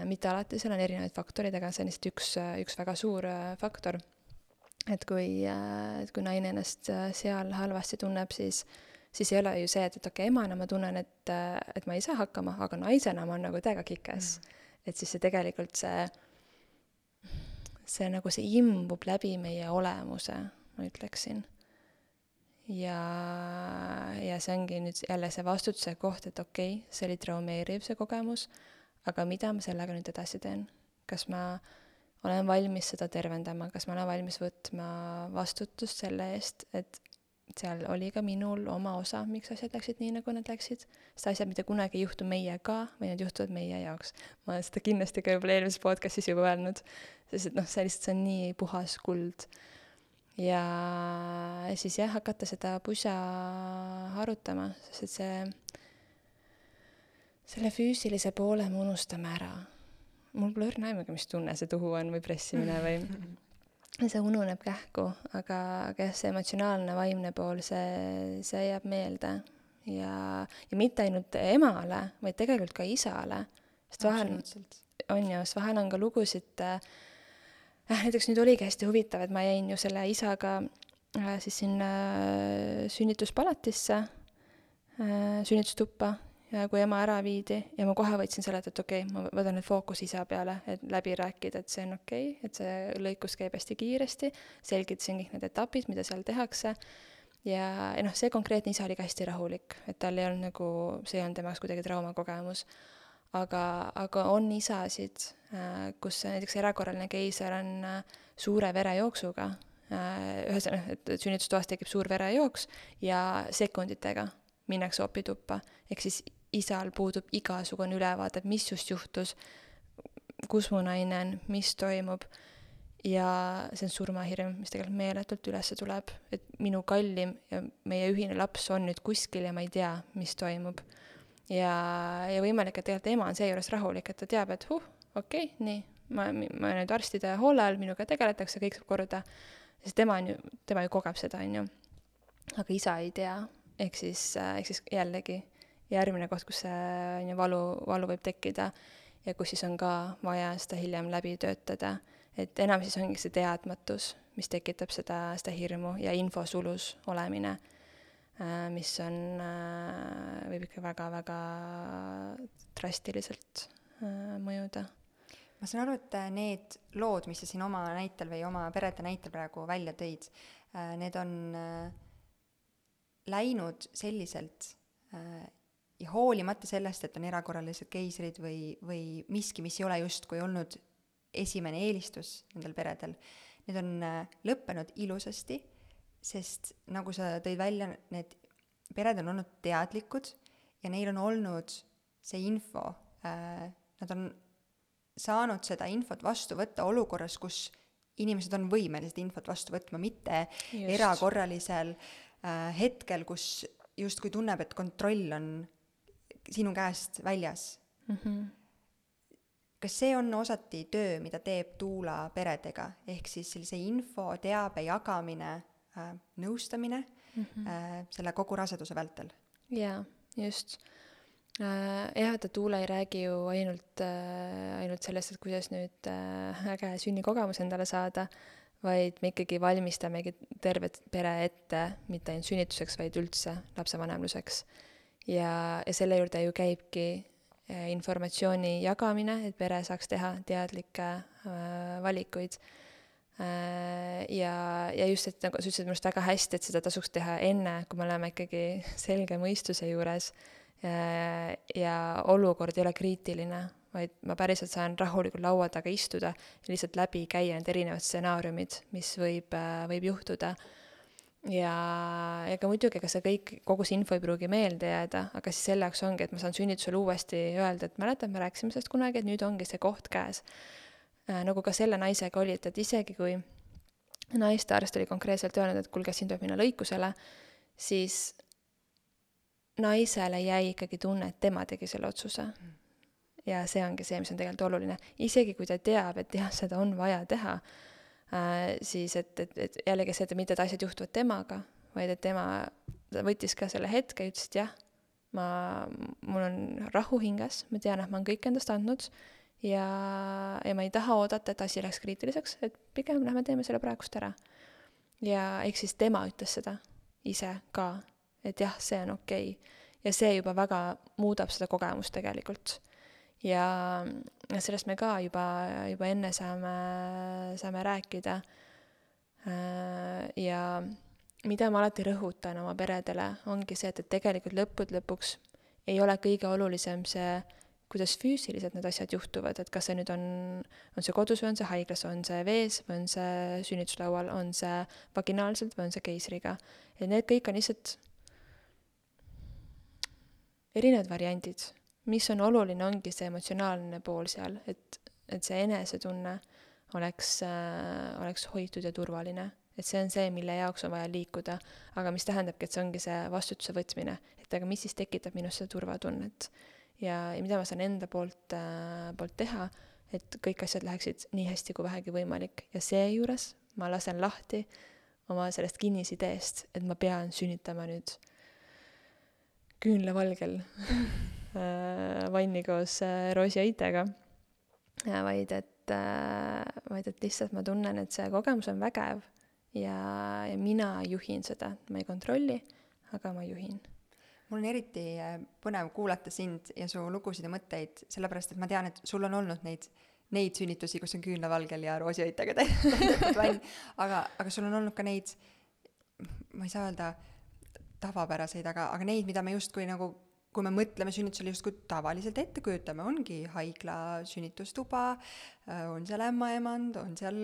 mitte alati, seal on erinevaid faktoreid, aga see on lihtsalt üks, üks väga suur faktor. et kui, et kui naine ennast seal halvasti tunneb, siis, siis ei ole ju see, et, et okei okay,, emana ma tunnen, et, et ma ei saa hakkama, aga naisena ma olen nagu täiega kikes mm.. et siis see tegelikult see see nagu, see imbub läbi meie olemuse, ma ütleksin. ja, ja see ongi nüüd jälle see vastutuse koht, et okei okay,, see oli traumeeriv, see kogemus, aga mida ma sellega nüüd edasi teen? kas ma olen valmis seda tervendama, kas ma olen valmis võtma vastutust selle eest, et seal oli ka minul oma osa, miks asjad läksid nii, nagu nad läksid, sest asjad mitte kunagi ei juhtu meiega, vaid need juhtuvad meie jaoks. ma olen seda kindlasti ka võib-olla eelmises podcastis juba öelnud, sest et noh, see lihtsalt, see on nii puhas kuld. ja siis jah, hakata seda pusa harutama, sest et see, selle füüsilise poole me unustame ära. mul pole õrna aimugi, mis tunne see tuhu on või pressimine või [LAUGHS] see ununeb kähku, aga, aga jah, see emotsionaalne, vaimne pool, see, see jääb meelde. ja, ja mitte ainult emale, vaid tegelikult ka isale. sest vahel on ju, sest vahel on ka lugusid äh,, näiteks nüüd oligi hästi huvitav, et ma jäin ju selle isaga äh, siis sinna äh, sünnituspalatisse äh,, sünnitustuppa ja kui ema ära viidi ja ma kohe võtsin selle, et, et okei okay,, ma võtan nüüd fookuse isa peale, et läbi rääkida, et see on okei okay,, et see lõikus käib hästi kiiresti, selgitasin kõik need etapid, mida seal tehakse, ja, ja noh, see konkreetne isa oli ka hästi rahulik, et tal ei olnud nagu, see ei olnud tema jaoks kuidagi traumakogemus. aga, aga on isasid, äh, kus näiteks erakorraline keiser on äh, suure verejooksuga, äh, ühesõnaga, et sünnitustoas tekib suur verejooks ja sekunditega minnakse opituppa, ehk siis isal puudub igasugune ülevaade, mis just juhtus, kus mu naine on, mis toimub. ja see on surmahirm, mis tegelikult meeletult üles tuleb, et minu kallim ja meie ühine laps on nüüd kuskil ja ma ei tea, mis toimub. ja, ja võimalik, et tegelikult ema on seejuures rahulik, et ta teab, et huh, okei okay,, nii, ma, ma nüüd arstide hoole all, minuga tegeletakse, kõik saab korda. sest tema on ju, tema ju kogeb seda, on ju. aga isa ei tea, ehk siis, ehk siis jällegi järgmine koht, kus see on ju valu, valu võib tekkida ja kus siis on ka vaja seda hiljem läbi töötada. et enam siis ongi see teadmatus, mis tekitab seda, seda hirmu ja infosulus olemine, äh, mis on, äh, võib ikka väga-väga drastiliselt äh, mõjuda ma saan aru, et need lood, mis sa siin oma näitel või oma perede näitel praegu välja tõid, need on läinud selliselt ja hoolimata sellest, et on erakorralised keisrid või, või miski, mis ei ole justkui olnud esimene eelistus nendel peredel, need on äh, lõppenud ilusasti, sest nagu sa tõid välja, need pered on olnud teadlikud ja neil on olnud see info äh,, nad on saanud seda infot vastu võtta olukorras, kus inimesed on võimelised infot vastu võtma, mitte Just. erakorralisel äh, hetkel, kus justkui tunneb, et kontroll on sinu käest väljas mm. -hmm. kas see on osati töö, mida teeb Tuula peredega, ehk siis sellise info, teabe jagamine äh,, nõustamine mm -hmm. äh, selle kogu raseduse vältel? jaa, just äh,. jah, et Tuula ei räägi ju ainult äh,, ainult sellest, et kuidas nüüd äh, äge sünnikogemus endale saada, vaid me ikkagi valmistamegi tervet pere ette mitte ainult sünnituseks, vaid üldse lapsevanemluseks ja, ja selle juurde ju käibki äh, informatsiooni jagamine, et pere saaks teha teadlikke äh, valikuid äh,. ja, ja just, et nagu sa ütlesid minu arust väga hästi, et seda tasuks teha enne, kui me oleme ikkagi selge mõistuse juures äh, ja olukord ei ole kriitiline, vaid ma päriselt saan rahulikult laua taga istuda ja lihtsalt läbi käia need erinevad stsenaariumid, mis võib, äh, võib juhtuda ja ega muidugi, ega see kõik, kogu see info ei pruugi meelde jääda, aga siis selle jaoks ongi, et ma saan sünnitusel uuesti öelda, et mäletad, me rääkisime sellest kunagi, et nüüd ongi see koht käes äh,. nagu ka selle naisega oli, et, et isegi kui naistearst oli konkreetselt öelnud, et kuulge, siin tuleb minna lõikusele, siis naisele jäi ikkagi tunne, et tema tegi selle otsuse. ja see ongi see, mis on tegelikult oluline, isegi kui ta teab, et jah, seda on vaja teha siis et, et, et jällegi see, et mitte, et asjad juhtuvad temaga, vaid et tema, ta võttis ka selle hetke ja ütles, et jah, ma, mul on rahu hinges, ma tean, et ma olen kõik endast andnud ja, ja ma ei taha oodata, et asi läheks kriitiliseks, et pigem lähme teeme selle praegust ära. ja ehk siis tema ütles seda ise ka, et jah, see on okei okay. ja see juba väga muudab seda kogemust tegelikult. Ja sellest me ka juba, juba enne saame, saame rääkida. Äh, ja mida ma alati rõhutan oma peredele, ongi see, et, et tegelikult lõppude lõpuks ei ole kõige olulisem see, kuidas füüsiliselt need asjad juhtuvad, et kas see nüüd on, on see kodus või on see haiglas, on see vees või on see sünnituslaual, on see vaginaalselt või on see keisriga. et need kõik on lihtsalt erinevad variandid. Mis on oluline, ongi see emotsionaalne pool seal, et, et see enesetunne oleks äh,, oleks hoitud ja turvaline. et see on see, mille jaoks on vaja liikuda, aga mis tähendabki, et see ongi see vastutuse võtmine, et aga mis siis tekitab minus seda turvatunnet. ja, ja mida ma saan enda poolt äh,, poolt teha, et kõik asjad läheksid nii hästi kui vähegi võimalik ja seejuures ma lasen lahti oma sellest kinnisideest, et ma pean sünnitama nüüd küünlavalgel [LAUGHS] vanni koos äh, Roosi Aitega, vaid et, äh, vaid et lihtsalt ma tunnen, et see kogemus on vägev ja, ja mina juhin seda, ma ei kontrolli, aga ma juhin. Mul on eriti põnev kuulata sind ja su lugusid ja mõtteid, sellepärast et ma tean, et sul on olnud neid, neid sünnitusi, kus on küünlavalgel ja roosiõitega täidetud [LAUGHS] vann, aga, aga sul on olnud ka neid, ma ei saa öelda, tavapäraseid, aga, aga neid, mida me justkui nagu kui me mõtleme sünnitusele justkui tavaliselt ette kujutame, ongi haigla sünnitustuba, äh, on seal ämmaemand, on seal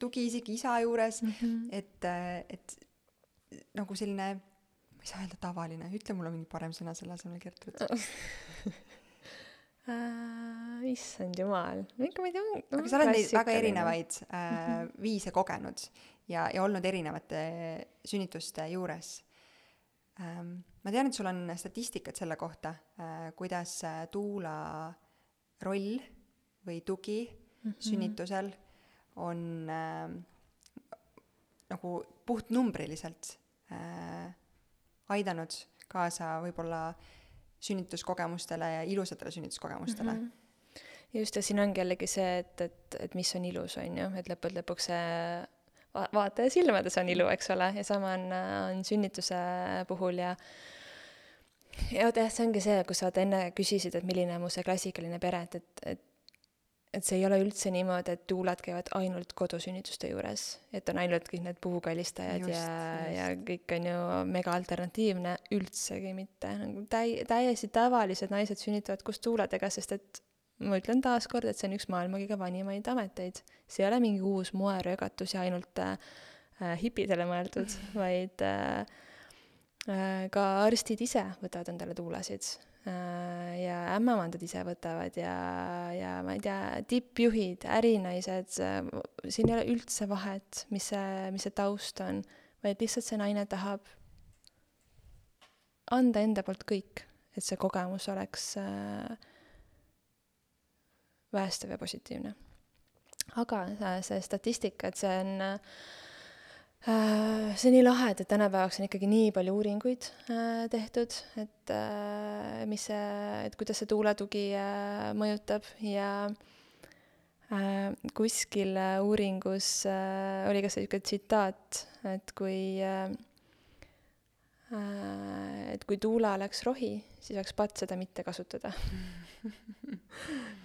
tugiisik isa juures mm, -hmm. et, et nagu selline, ma ei saa öelda tavaline, ütle mulle mingi parem sõna selle asemel, Gertrud Uh, [LAUGHS] issand jumal, ikka ma ei tea aga sa oled neid väga erinevaid mm -hmm. viise kogenud ja, ja olnud erinevate sünnituste juures ma tean, et sul on statistikat selle kohta, äh, kuidas äh, tuula roll või tugi mm -hmm. sünnitusel on äh, nagu puhtnumbriliselt äh, aidanud kaasa võib-olla sünnituskogemustele ja ilusatele sünnituskogemustele mm. -hmm. just, ja siin ongi jällegi see, et, et, et mis on ilus, on ju, et lõppude lõpuks see va-, vaataja silmades on ilu, eks ole, ja sama on, on sünnituse puhul ja ja vot jah, see ongi see, kus sa enne küsisid, et milline on mu see klassikaline pere, et, et, et et see ei ole üldse niimoodi, et tuulad käivad ainult kodusünnituste juures, et on ainult kõik need puukallistajad just, ja, ja kõik on ju mega alternatiivne, üldsegi mitte, nagu täi-, täiesti tavalised naised sünnitavad koos tuuladega, sest et ma ütlen taaskord, et see on üks maailma kõige vanimaid ameteid. see ei ole mingi uus moeröögatus ja ainult äh, äh hipidele mõeldud, [LAUGHS] vaid äh, äh, ka arstid ise võtavad endale tuulasid äh, ja ämmemandad ise võtavad ja, ja ma ei tea, tippjuhid, ärinaised äh,, siin ei ole üldse vahet, mis see, mis see taust on, vaid lihtsalt see naine tahab anda enda poolt kõik, et see kogemus oleks äh, päästev ja positiivne. aga see statistika, et see on äh, see on nii lahe, et, et tänapäevaks on ikkagi nii palju uuringuid äh, tehtud, et äh, mis see, et kuidas see tuuletugi mõjutab ja kuskil uuringus oli ka sihuke tsitaat, et kui et kui tuula oleks rohi, siis oleks patt seda mitte kasutada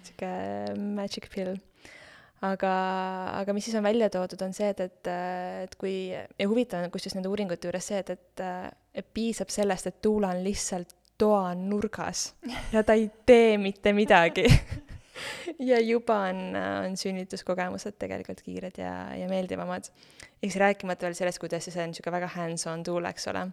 sihuke magic pill. aga, aga mis siis on välja toodud, on see, et, et, et kui, ja huvitav on kusjuures nende uuringute juures see, et, et, et piisab sellest, et tuula on lihtsalt toa nurgas ja ta ei tee mitte midagi [LAUGHS] ja juba on, on sünnituskogemused tegelikult kiired ja, ja meeldivamad. eks rääkimata veel sellest, kuidas see on niisugune väga hands-on tuul, eks ole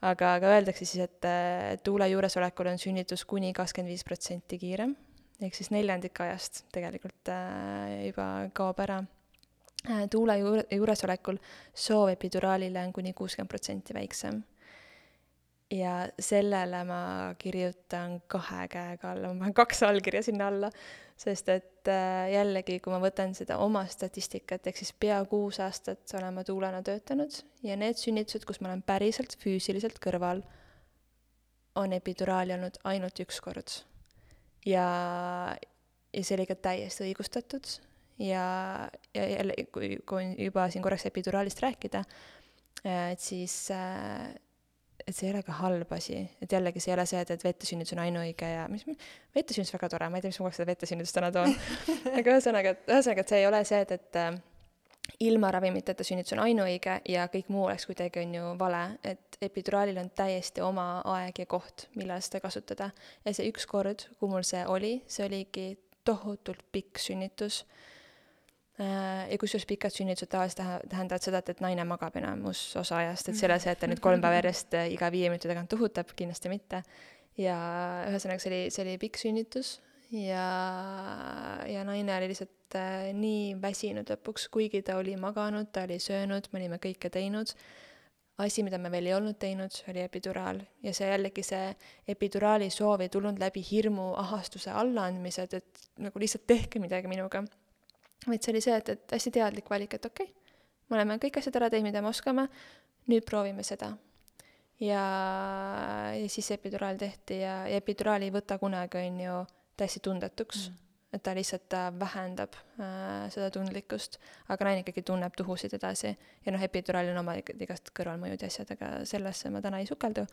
aga, aga öeldakse siis, et tuule juuresolekul on sünnitus kuni kakskümmend viis protsenti kiirem, ehk siis neljandik ajast tegelikult äh, juba kaob ära. Äh, tuule juure, juuresolekul soov epiduraalile on kuni kuuskümmend protsenti väiksem. Ja sellele ma kirjutan kahe käega alla, ma panen kaks allkirja sinna alla, sest et äh, jällegi, kui ma võtan seda oma statistikat, ehk siis pea kuus aastat olen ma tuulena töötanud ja need sünnitused, kus ma olen päriselt füüsiliselt kõrval, on epiduraali olnud ainult üks kord. ja, ja see oli ka täiesti õigustatud ja, ja jälle, kui, kui juba siin korraks epiduraalist rääkida, äh, et siis äh, et see ei ole ka halb asi, et jällegi see ei ole see, et, et vettesünnitus on ainuõige ja mis, vettesünnitus väga tore, ma ei tea, miks ma kogu aeg seda vettesünnitust täna toon. [LAUGHS] Aga ühesõnaga, et ühesõnaga, et see ei ole see, et, et äh, ilma ravimiteta sünnitus on ainuõige ja kõik muu oleks kuidagi, on ju, vale, et epiduraalil on täiesti oma aeg ja koht, millal seda kasutada. ja see üks kord, kui mul see oli, see oligi tohutult pikk sünnitus. Äh, ja kusjuures pikad sünnitused tavaliselt tähendavad seda, et, et naine magab enamus osa ajast, et selle see, et ta nüüd kolm päeva järjest äh, iga viie minuti tagant tuhutab, kindlasti mitte. ja ühesõnaga, see oli, see oli pikk sünnitus ja, ja naine oli lihtsalt äh, nii väsinud lõpuks, kuigi ta oli maganud, ta oli söönud, me olime kõike teinud. asi, mida me veel ei olnud teinud, oli epiduraal ja see jällegi see epiduraali soov ei tulnud läbi hirmu, ahastuse, allaandmised, et nagu lihtsalt tehke midagi minuga vaid see oli see, et, et hästi teadlik valik, et okei okay,, me oleme kõik asjad ära teinud, mida me oskame, nüüd proovime seda. ja, ja siis epiduraal tehti ja, ja epiduraal ei võta kunagi, on ju, täiesti tundetuks mm et ta lihtsalt, ta vähendab äh, seda tundlikkust, aga naine ikkagi tunneb tuhusid edasi. ja noh, epiduraalil on oma igast kõrvalmõjud ja asjad, aga sellesse ma täna ei sukeldu.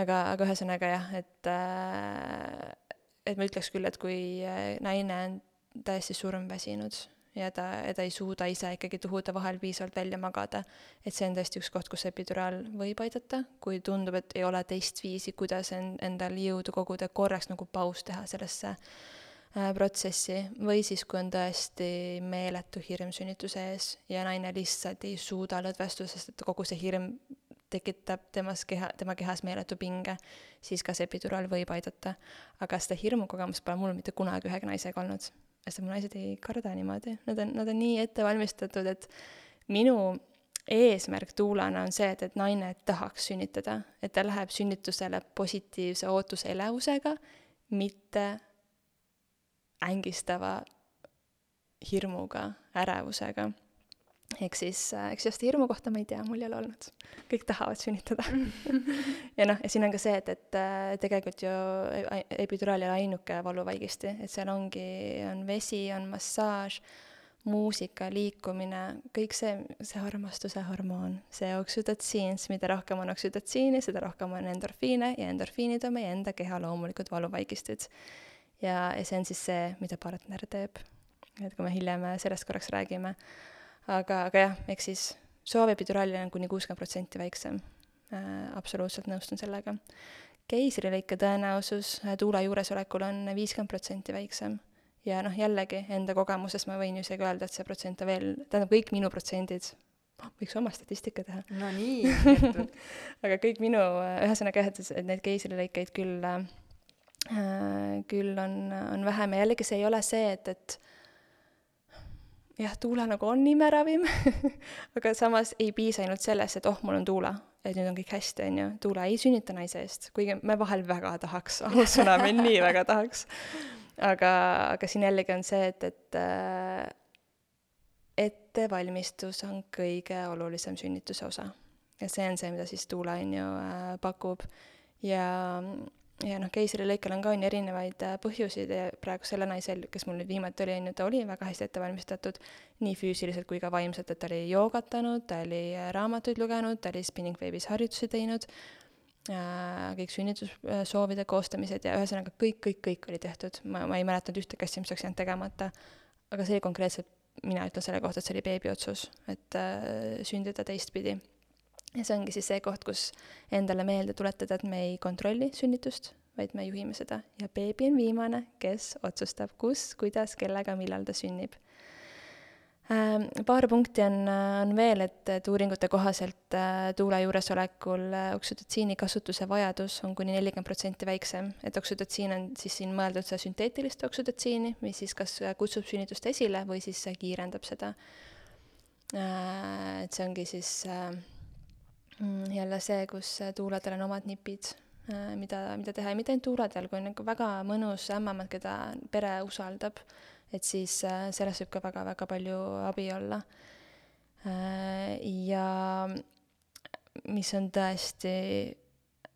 aga, aga ühesõnaga jah, et äh, et ma ütleks küll, et kui äh, naine on täiesti surmväsinud ja ta, ja ta ei suuda ise ikkagi tuhude vahel piisavalt välja magada. et see on tõesti üks koht, kus epiduraal võib aidata, kui tundub, et ei ole teist viisi, kuidas en-, endal jõudu koguda, korraks nagu paus teha sellesse äh, protsessi, või siis, kui on tõesti meeletu hirm sünnituse ees ja naine lihtsalt ei suuda lõdvestuda, sest et kogu see hirm tekitab temas keha, tema kehas meeletu pinge, siis ka see epiduraal võib aidata. aga seda hirmukogemust pole mul mitte kunagi ühegi naisega olnud sest mu naised ei karda niimoodi, nad on, nad on nii ette valmistatud, et minu eesmärk tuulana on see, et, et naine tahaks sünnitada, et ta läheb sünnitusele positiivse ootuse elevusega, mitte ängistava hirmuga, ärevusega ehk siis, äh, eks just hirmu kohta ma ei tea, mul ei ole olnud. kõik tahavad sünnitada [LAUGHS] ja noh, ja siin on ka see, et, et äh, tegelikult ju epiduraal ei ole ainuke valuvaigisti, et seal ongi, on vesi, on massaaž, muusika, liikumine, kõik see, see armastuse hormoon, see oksüdotsiin, mida rohkem on oksüdotsiini, seda rohkem on endorfiine ja endorfiinid on meie enda keha loomulikud valuvaigistid. ja, ja see on siis see, mida partner teeb. et kui me hiljem sellest korraks räägime aga, aga jah, ehk siis soovepiduraalil on kuni kuuskümmend protsenti väiksem äh,. absoluutselt nõustun sellega. keisrilõike tõenäosus äh, tuule juuresolekul on viiskümmend protsenti väiksem. ja noh, jällegi enda kogemusest ma võin ju isegi öelda, et see protsent on veel, tähendab kõik minu protsendid [GASPS] võiks oma statistika teha. no nii [LAUGHS] aga kõik minu, ühesõnaga jah, et, et neid keisrilõikeid küll äh,, küll on, on vähem ja jällegi see ei ole see, et, et jah, tuula nagu on imeravim [LAUGHS] aga samas ei piisa ainult sellest, et oh, mul on tuula, et nüüd on kõik hästi, on ju, tuula ei sünnita naise eest, kuigi me vahel väga tahaks, [LAUGHS] ausõna, me nii väga tahaks. aga, aga siin jällegi on see, et, et äh, ettevalmistus on kõige olulisem sünnituse osa. ja see on see, mida siis tuula, on ju, äh, pakub ja ja noh, keisrilõikel on ka on ju erinevaid äh, põhjuseid ja praegu selle naisel, kes mul nüüd viimati oli, on ju, ta oli väga hästi ette valmistatud nii füüsiliselt kui ka vaimselt, et ta oli joogatanud, ta oli äh, raamatuid lugenud, ta oli Spinning Baby's harjutusi teinud äh,, kõik sünnitussoovide koostamised ja ühesõnaga kõik, kõik, kõik oli tehtud. ma, ma ei mäletanud ühtegi asja, mis oleks jäänud tegemata. aga see konkreetselt, mina ütlen selle kohta, et see oli beebi otsus, et äh, sündida teistpidi ja see ongi siis see koht, kus endale meelde tuletada, et me ei kontrolli sünnitust, vaid me juhime seda ja beebi on viimane, kes otsustab, kus, kuidas, kellega, millal ta sünnib. Ähm, paar punkti on, on veel, et, et uuringute kohaselt äh, tuule juuresolekul äh, oksüdotsiini kasutuse vajadus on kuni nelikümmend protsenti väiksem, et oksüdotsiin on siis siin mõeldud seda sünteetilist oksüdotsiini, mis siis kas kutsub sünnitust esile või siis kiirendab seda. Äh, et see ongi siis äh, Mm, jälle see, kus tuuladel on omad nipid, äh, mida, mida teha ja mitte ainult tuuladel, kui on nagu väga mõnus ämmamad, keda pere usaldab, et siis äh, sellest võib ka väga-väga palju abi olla. Äh, ja mis on tõesti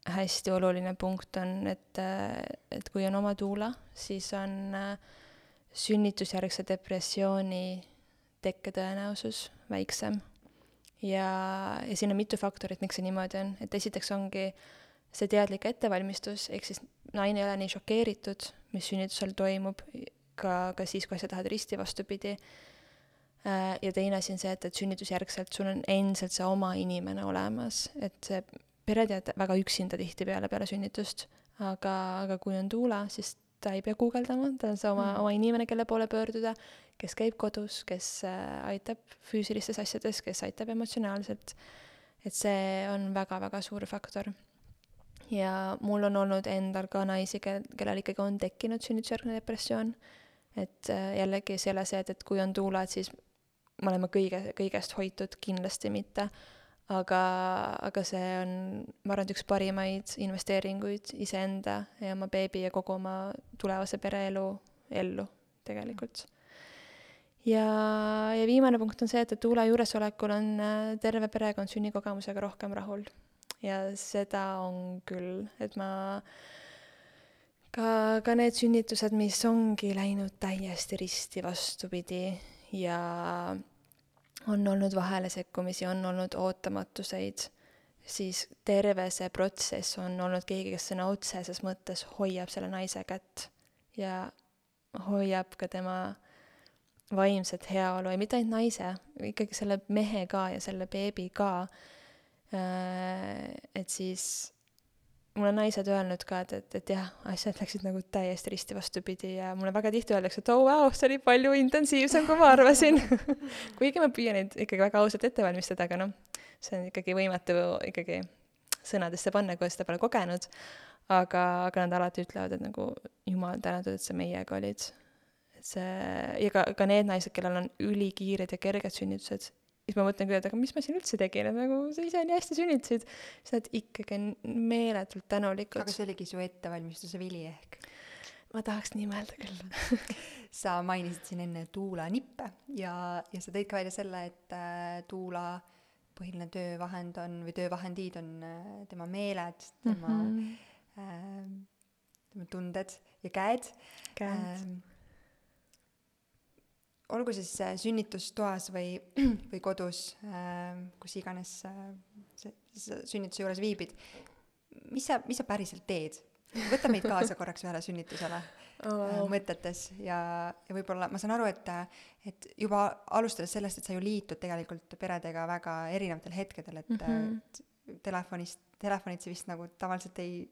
hästi oluline punkt, on, et, et kui on oma tuula, siis on sünnitusjärgse depressiooni tekketõenäosus väiksem ja, ja siin on mitu faktorit, miks see niimoodi on, et esiteks ongi see teadlik ettevalmistus, ehk siis naine ei ole nii šokeeritud, mis sünnitusel toimub, ka, ka siis, kui asjad lähevad risti vastupidi. Äh, ja teine asi on see, et, et sünnitusjärgselt sul on endiselt see oma inimene olemas, et see pered jäävad väga üksinda tihtipeale peale sünnitust, aga, aga kui on tuula, siis ta ei pea guugeldama, ta on see oma mm., oma inimene, kelle poole pöörduda, kes käib kodus, kes äh, aitab füüsilistes asjades, kes aitab emotsionaalselt. et see on väga-väga suur faktor. ja mul on olnud endal ka naisi, kel, kellel ikkagi on tekkinud sünnitusjärgne depressioon. et äh, jällegi see ei ole see, et, et kui on tuula, et siis me oleme kõige, kõigest hoitud, kindlasti mitte aga, aga see on, ma arvan, et üks parimaid investeeringuid iseenda ja oma beebi ja kogu oma tulevase pereelu ellu tegelikult. ja, ja viimane punkt on see, et, et Tuule juuresolekul on äh, terve perekond sünnikogemusega rohkem rahul. ja seda on küll, et ma ka, ka need sünnitused, mis ongi läinud täiesti risti vastupidi ja on olnud vahelesekkumisi, on olnud ootamatuseid, siis terve see protsess on olnud keegi, kes sõna otseses mõttes hoiab selle naise kätt ja hoiab ka tema vaimset heaolu ja mitte ainult naise, ikkagi selle mehe ka ja selle beebi ka. Äh, et siis mulle on naised öelnud ka, et, et, et jah, asjad läksid nagu täiesti risti vastupidi ja mulle väga tihti öeldakse, et oo oh, vau wow,, see oli palju intensiivsem, kui ma arvasin [LAUGHS] kuigi ma püüan neid ikkagi väga ausalt ette valmistada, aga noh, see on ikkagi võimatu ikkagi sõnadesse panna, kui seda pole kogenud. aga, aga nad alati ütlevad, et nagu jumal tänatud, et sa meiega olid. et see, ja ka, ka need naised, kellel on ülikiired ja kerged sünnitused, siis ma mõtlen küll, et aga mis ma siin üldse tegin, et nagu sa ise nii hästi sünnitasid, siis nad ikkagi meeletult tänulikud. aga see oligi su ettevalmistuse vili ehk? ma tahaks nii mõelda küll [LAUGHS] sa mainisid siin enne tuulanippe ja, ja sa tõid ka välja selle, et äh, tuula põhiline töövahend on või töövahendid on äh, tema meeled, tema mm, -hmm. äh, tema tunded ja käed. käed äh, olgu siis äh, sünnitustoas või, [CLEARS THROAT] või kodus, äh, kus iganes äh, sa sünnituse juures viibid, mis sa, mis sa päriselt teed? võta meid kaasa [LAUGHS] korraks ühele sünnitusele oh. mõtetes ja, ja võib-olla ma saan aru, et, et juba alustades sellest, et sa ju liitud tegelikult peredega väga erinevatel hetkedel, et mm -hmm. telefonist, telefonitsi vist nagu tavaliselt ei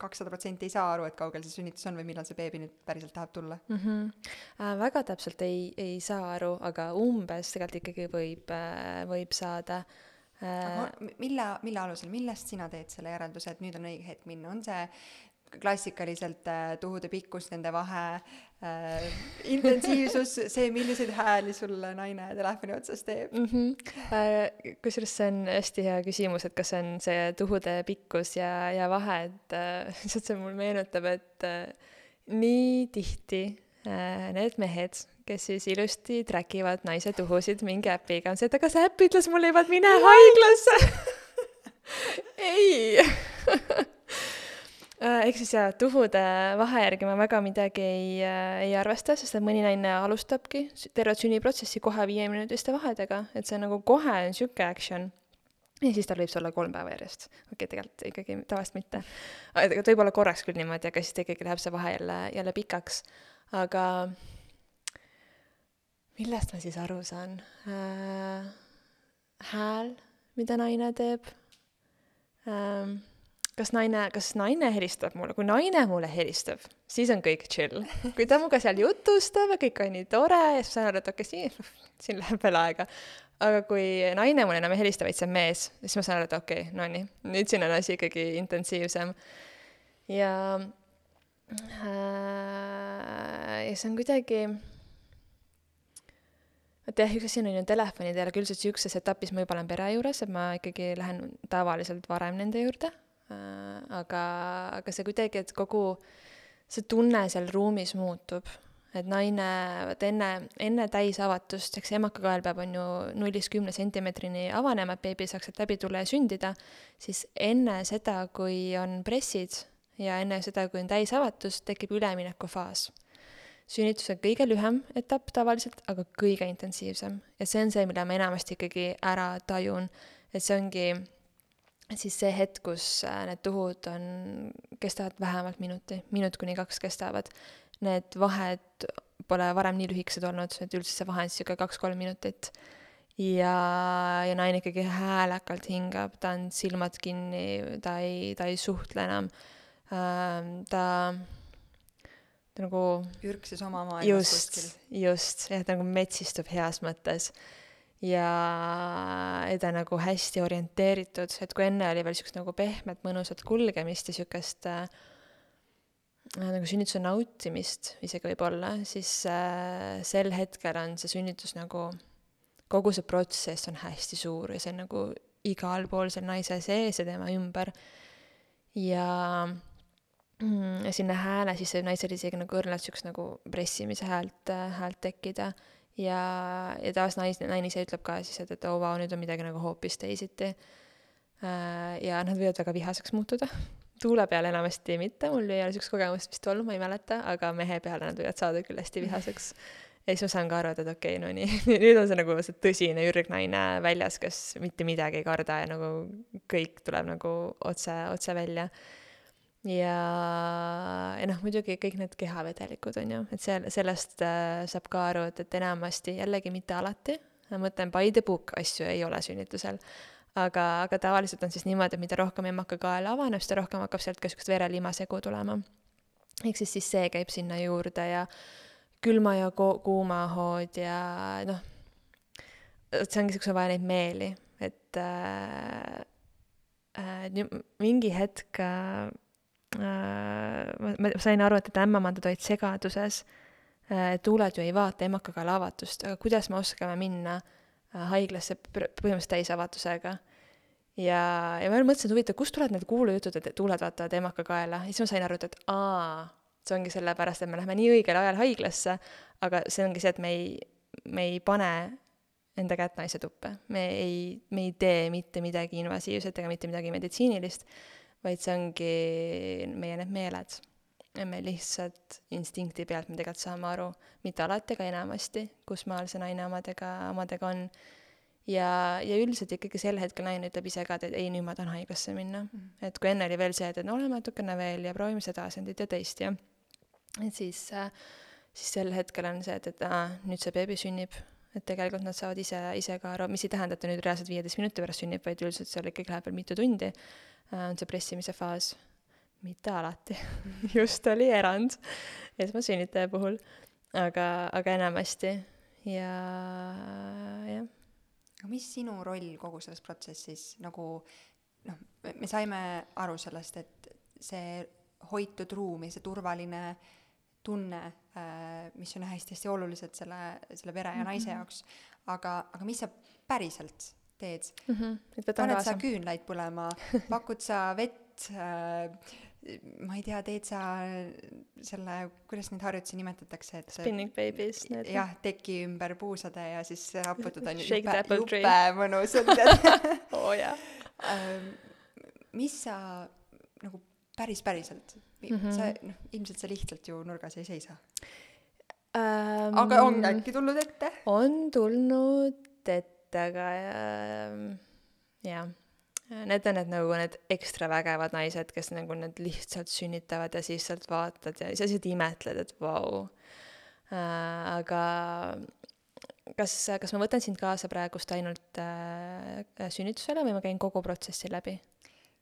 kakssada protsenti ei saa aru, et kaugel see sünnitus on või millal see beebi nüüd päriselt tahab tulla mm. -hmm. Äh, väga täpselt ei, ei saa aru, aga umbes tegelikult ikkagi võib äh,, võib saada äh,. aga mille, mille alusel, millest sina teed selle järelduse, et nüüd on õige hetk minna, on see klassikaliselt äh, tuhude pikkus, nende vahe äh,, intensiivsus, [LAUGHS] see, milliseid hääli sulle naine telefoni otsas teeb mm -hmm. äh,. kusjuures see on hästi hea küsimus, et kas on see tuhude pikkus ja, ja vahe, et äh, lihtsalt [LAUGHS] see mul meenutab, et äh, nii tihti äh, need mehed, kes siis ilusti track ivad naise tuhusid mingi äpiga, on see, et aga see äpp ütles mulle juba, et mine haiglasse [LAUGHS] ei Äh, ehk siis jaa, tuhude vahe järgi ma väga midagi ei, äh, ei arvesta, sest et mõni naine alustabki tervet sünniprotsessi kohe viieminutiste vahedega, et see nagu kohe on sihuke action. ja siis tal võib see olla kolm päeva järjest. okei okay,, tegelikult ikkagi tavaliselt mitte. tegelikult võib-olla korraks küll niimoodi, aga siis ikkagi läheb see vahe jälle, jälle pikaks. aga millest ma siis aru saan äh,? hääl, mida naine teeb ähm, kas naine, kas naine helistab mulle, kui naine mulle helistab, siis on kõik chill. kui ta minuga seal jutustab ja kõik on nii tore ja siis ma saan aru, et okei okay,, siin, siin läheb veel aega. aga kui naine mulle enam ei helista, vaid see on mees, siis ma saan aru, et okei okay,, no nii, nüüd siin on asi ikkagi intensiivsem. ja äh,, ja see on kuidagi et jah, üks asi on ju telefonid ja küll sihukeses etapis ma juba olen pere juures, et ma ikkagi lähen tavaliselt varem nende juurde aga, aga see kuidagi, et kogu see tunne seal ruumis muutub, et naine, vot enne, enne täisavatust, eks emakakael peab, on ju, nullist kümne sentimeetrini avanema, et beebi saaks sealt läbi tulla ja sündida, siis enne seda, kui on pressid ja enne seda, kui on täisavatus, tekib üleminekufaas. sünnituse kõige lühem etapp tavaliselt, aga kõige intensiivsem. ja see on see, mille ma enamasti ikkagi ära tajun, et see ongi siis see hetk, kus äh, need tuhud on, kestavad vähemalt minuti, minut kuni kaks kestavad. Need vahed pole varem nii lühikesed olnud, et üldse see vahe on sihuke kaks-kolm minutit. ja, ja naine ikkagi häälekalt hingab, ta on silmad kinni, ta ei, ta ei suhtle enam ähm,. ta, ta nagu. ürkses oma maailmas kuskil. just, jah, ta nagu metsistub heas mõttes ja, ta nagu hästi orienteeritud, et kui enne oli veel siukest nagu pehmet mõnusat kulgemist ja siukest äh, nagu sünnituse nautimist isegi võib-olla, siis äh, sel hetkel on see sünnitus nagu, kogu see protsess on hästi suur ja see on nagu igal pool selle naise sees ja tema ümber. ja mm, sinna hääle sisse naisel isegi nagu õrnalt siukest nagu pressimise häält, häält tekkida ja, ja tavaliselt nais, naine ise ütleb ka siis, et, et oo oh, vau, nüüd on midagi nagu hoopis teisiti. Äh, ja nad võivad väga vihaseks muutuda. [LAUGHS] tuule peal enamasti mitte, mul ei ole siukest kogemust vist olnud, ma ei mäleta, aga mehe peale nad võivad saada küll hästi vihaseks. [LAUGHS] ja siis ma saan ka aru, et, et okei okay,, no nii, [LAUGHS] nüüd on see nagu see tõsine ürgnaine väljas, kes mitte midagi ei karda ja nagu kõik tuleb nagu otse, otse välja ja, ja noh, muidugi kõik need kehavedelikud on ju, et seal, sellest äh, saab ka aru, et, et enamasti jällegi mitte alati, ma mõtlen by the book asju ei ole sünnitusel, aga, aga tavaliselt on siis niimoodi, et mida rohkem emmakakael avaneb, seda rohkem hakkab sealt ka siukest verelimasegu tulema. ehk siis, siis see käib sinna juurde ja külma ja ko-, kuuma hood ja noh, vot see ongi siukse vaja neid meeli, et äh, äh, mingi hetk Äh, ma, ma sain aru, et, et ämmemandad olid segaduses. Äh, tuuled ju ei vaata emakakaela avatust, aga kuidas me oskame minna äh, haiglasse põhimõtteliselt täisavatusega. ja, ja ma mõtlesin, et huvitav, kust tulevad need kuulujutud, et tuuled vaatavad emakakaela ja siis ma sain aru, et, et aa, see ongi sellepärast, et me läheme nii õigel ajal haiglasse, aga see ongi see, et me ei, me ei pane enda kätt naise tuppe, me ei, me ei tee mitte midagi invasiivset ega mitte midagi meditsiinilist vaid see ongi meie need meeled. ja me lihtsalt instinkti pealt me tegelikult saame aru, mitte alati, aga enamasti, kus maal see naine omadega, omadega on. ja, ja üldiselt ikkagi sel hetkel naine ütleb ise ka, et ei, nüüd ma tahan haiglasse minna mm. -hmm. et kui enne oli veel see, et, et no oleme natukene veel ja proovime seda asendit ja teist ja et siis äh, siis sel hetkel on see, et, et aa, nüüd see beebi sünnib, et tegelikult nad saavad ise, ise ka aru, mis ei tähenda, et ta nüüd reaalselt viieteist minuti pärast sünnib, vaid üldiselt seal ikkagi läheb veel mitu tundi on see pressimise faas. mitte alati [LAUGHS] just oli erand esmasünnitaja puhul, aga, aga enamasti ja jah. aga mis sinu roll kogu selles protsessis nagu noh, me saime aru sellest, et see hoitud ruum ja see turvaline tunne, äh, mis on hästi-hästi olulised selle, selle pere ja naise mhm. jaoks, aga, aga mis sa päriselt teed mm. -hmm. paned sa küünlaid põlema, [LAUGHS] pakud sa vett äh,, ma ei tea, teed sa selle, kuidas neid harjutusi nimetatakse, et spinning babies need jah, teki ümber puusade ja siis raputad on jube, jube mõnus on tead oo jaa ähm, mis sa nagu päris päriselt mm, -hmm. sa noh, ilmselt sa lihtsalt ju nurgas ei seisa ähm,. aga on äkki tulnud ette? on tulnud ette aga ähm, jah, need on need nagu need ekstra vägevad naised, kes nagu need lihtsalt sünnitavad ja siis sealt vaatad ja siis lihtsalt imetled, et vau äh,. aga kas, kas ma võtan sind kaasa praegust ainult äh, sünnitusele või ma käin kogu protsessi läbi?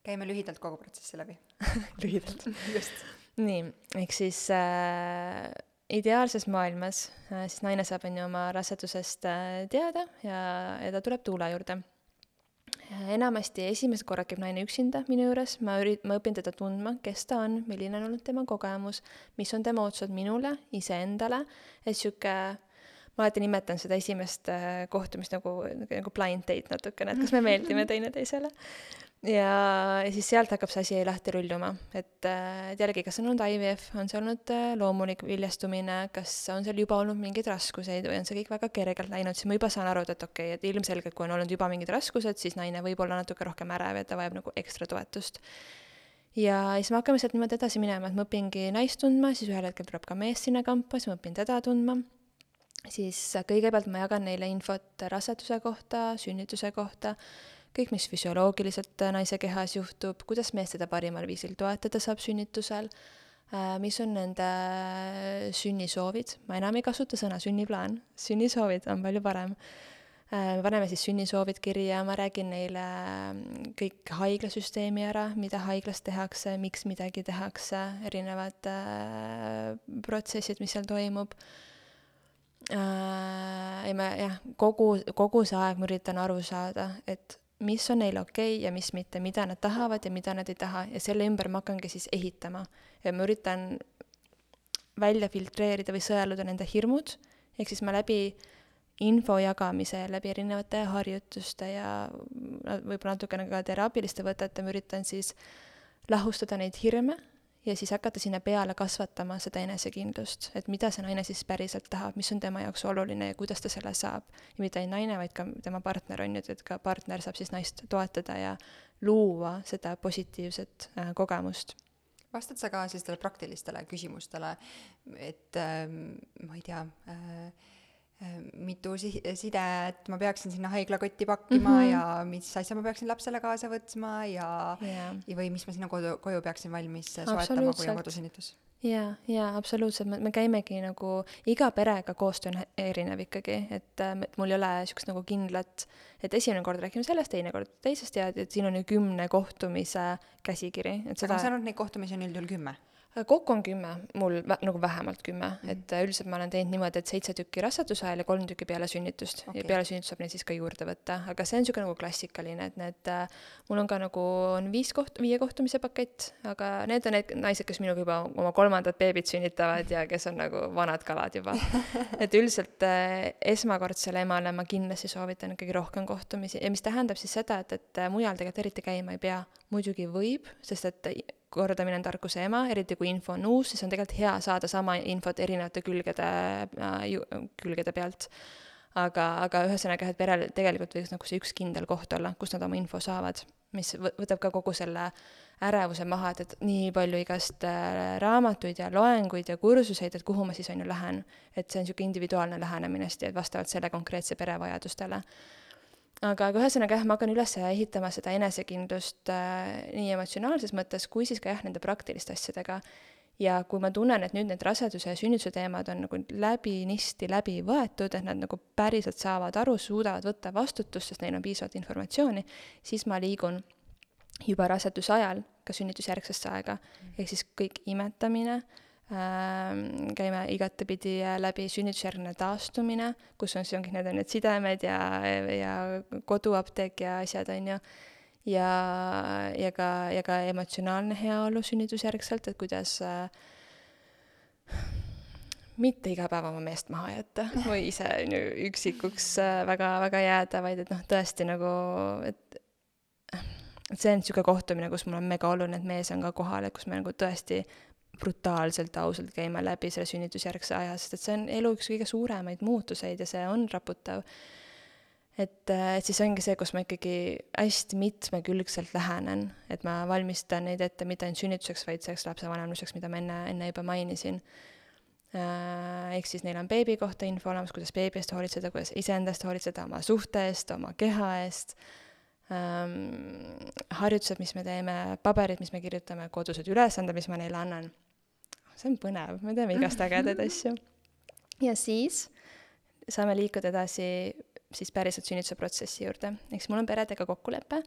käime lühidalt kogu protsessi läbi [LAUGHS] lühidalt [LAUGHS] just. nii, ehk siis äh, ideaalses maailmas äh, siis naine saab, on ju, oma rasedusest äh, teada ja, ja ta tuleb tuule juurde. enamasti esimesed korrad käib naine üksinda minu juures, ma ürit-, ma õpin teda tundma, kes ta on, milline on olnud tema kogemus, mis on tema otsused minule, iseendale, et sihuke ma alati nimetan seda esimest äh, kohtumist nagu, nagu blind date natukene, et kas me meeldime [LAUGHS] teineteisele ja, siis sealt hakkab see asi lahti rulluma, et, äh, et jällegi, kas on olnud IVF, on see olnud äh, loomulik viljastumine, kas on seal juba olnud mingeid raskuseid või on see kõik väga kergelt läinud, siis ma juba saan aru, et, et okei okay,, et ilmselgelt, kui on olnud juba mingid raskused, siis naine võib olla natuke rohkem ärev ja ta vajab nagu ekstra toetust. ja siis me hakkame sealt niimoodi edasi minema, et ma õpingi naist tundma, siis ühel hetkel tuleb ka mees sinna kampa, siis ma õpin teda tundma. siis kõigepealt ma jagan neile infot raseduse kohta, sünnituse kohta, kõik, mis füsioloogiliselt naise kehas juhtub, kuidas mees teda parimal viisil toetada saab sünnitusel, mis on nende sünnisoovid, ma enam ei kasuta sõna sünniplaan, sünnisoovid on palju parem. Me paneme siis sünnisoovid kirja, ma räägin neile kõik haiglasüsteemi ära, mida haiglas tehakse, miks midagi tehakse, erinevad äh, protsessid, mis seal toimub. Äh,. ja ma jah, kogu, kogu see aeg ma üritan aru saada, et mis on neil okei okay ja mis mitte, mida nad tahavad ja mida nad ei taha ja selle ümber ma hakkangi siis ehitama. ja ma üritan välja filtreerida või sõeluda nende hirmud, ehk siis ma läbi info jagamise, läbi erinevate harjutuste ja võib-olla natukene ka teraapiliste võtete ma üritan siis lahustada neid hirme ja siis hakata sinna peale kasvatama seda enesekindlust, et mida see naine siis päriselt tahab, mis on tema jaoks oluline ja kuidas ta selle saab. ja mitte ainult naine, vaid ka tema partner on ju, et ka partner saab siis naist toetada ja luua seda positiivset äh, kogemust vastad sa ka sellistele praktilistele küsimustele, et äh, ma ei tea äh,, mitu si-, sidet ma peaksin sinna haiglakotti pakkima mm -hmm. ja mis asja ma peaksin lapsele kaasa võtma ja yeah., või mis ma sinna kodu, koju peaksin valmis soetama, kui on kodusünnitus jaa, jaa, absoluutselt, me, me käimegi nagu, iga perega koostöö on erinev ikkagi, et, et mul ei ole niisugust nagu kindlat, et esimene kord räägime sellest, teine kord teisest ja et siin on ju kümne kohtumise käsikiri, et seda aga ma saan aru, et neid kohtumisi on üldjuhul kümme? Kokku on kümme, mul nagu vähemalt kümme mm, -hmm. et äh, üldiselt ma olen teinud niimoodi, et seitse tükki raseduse ajal ja kolm tükki peale sünnitust okay. ja peale sünnitust saab neid siis ka juurde võtta, aga see on niisugune nagu klassikaline, et need äh,, mul on ka nagu, on viis koht-, viie kohtumise pakett, aga need on need naised, kes minuga juba oma kolmandat beebit sünnitavad ja kes on nagu vanad kalad juba. [LAUGHS] et üldiselt äh, esmakordsele emale ma kindlasti soovitan ikkagi rohkem kohtumisi ja mis tähendab siis seda, et, et äh, mujal tegelikult eriti käima ei pea, muidugi võib, sest et kordamine on tarkuse ema, eriti kui info on uus, siis on tegelikult hea saada sama infot erinevate külgede äh,, külgede pealt. aga, aga ühesõnaga et perel tegelikult võiks nagu see üks kindel koht olla, kus nad oma info saavad, mis võtab ka kogu selle ärevuse maha, et, et nii palju igast äh, raamatuid ja loenguid ja kursuseid, et kuhu ma siis on ju lähen. et see on niisugune individuaalne lähenemine hästi, et vastavalt selle konkreetse pere vajadustele aga, aga ühesõnaga jah, ma hakkan üles ehitama seda enesekindlust äh, nii emotsionaalses mõttes kui siis ka jah, nende praktiliste asjadega. ja kui ma tunnen, et nüüd need raseduse ja sünnituse teemad on nagu läbinisti läbi võetud, et nad nagu päriselt saavad aru, suudavad võtta vastutust, sest neil on piisavalt informatsiooni, siis ma liigun juba raseduse ajal ka sünnitusjärgsesse aega, ehk siis kõik imetamine Ähm, käime igatepidi läbi sünnitusjärgne taastumine, kus on siis ongi, need on need sidemed ja, ja koduapteek ja asjad, on ju. ja, ja ka, ja ka emotsionaalne heaolu sünnitusjärgselt, et kuidas äh, mitte iga päev oma meest maha jätta või ise üksikuks äh, väga, väga jääda, vaid et noh, tõesti nagu, et et see on niisugune kohtumine, kus mul on mega oluline, et mees on ka kohal, et kus me nagu tõesti brutaalselt ausalt käima läbi selle sünnitusjärgse aja, sest et see on elu üks kõige suuremaid muutuseid ja see on raputav. et, et siis ongi see, kus ma ikkagi hästi mitmekülgselt lähenen, et ma valmistan neid ette mitte ainult sünnituseks, vaid selleks lapsevanemluseks, mida ma enne, enne juba mainisin. Äh, ehk siis neil on beebi kohta info olemas, kuidas beebi eest hoolitseda, kuidas iseendast hoolitseda, oma suhte eest, oma keha eest ähm, harjutused, mis me teeme, paberid, mis me kirjutame, kodused ülesanded, mis ma neile annan see on põnev, me teeme igast ägedaid asju. ja siis saame liikuda edasi siis päriselt sünnituse protsessi juurde. ehk siis mul on peredega kokkulepe,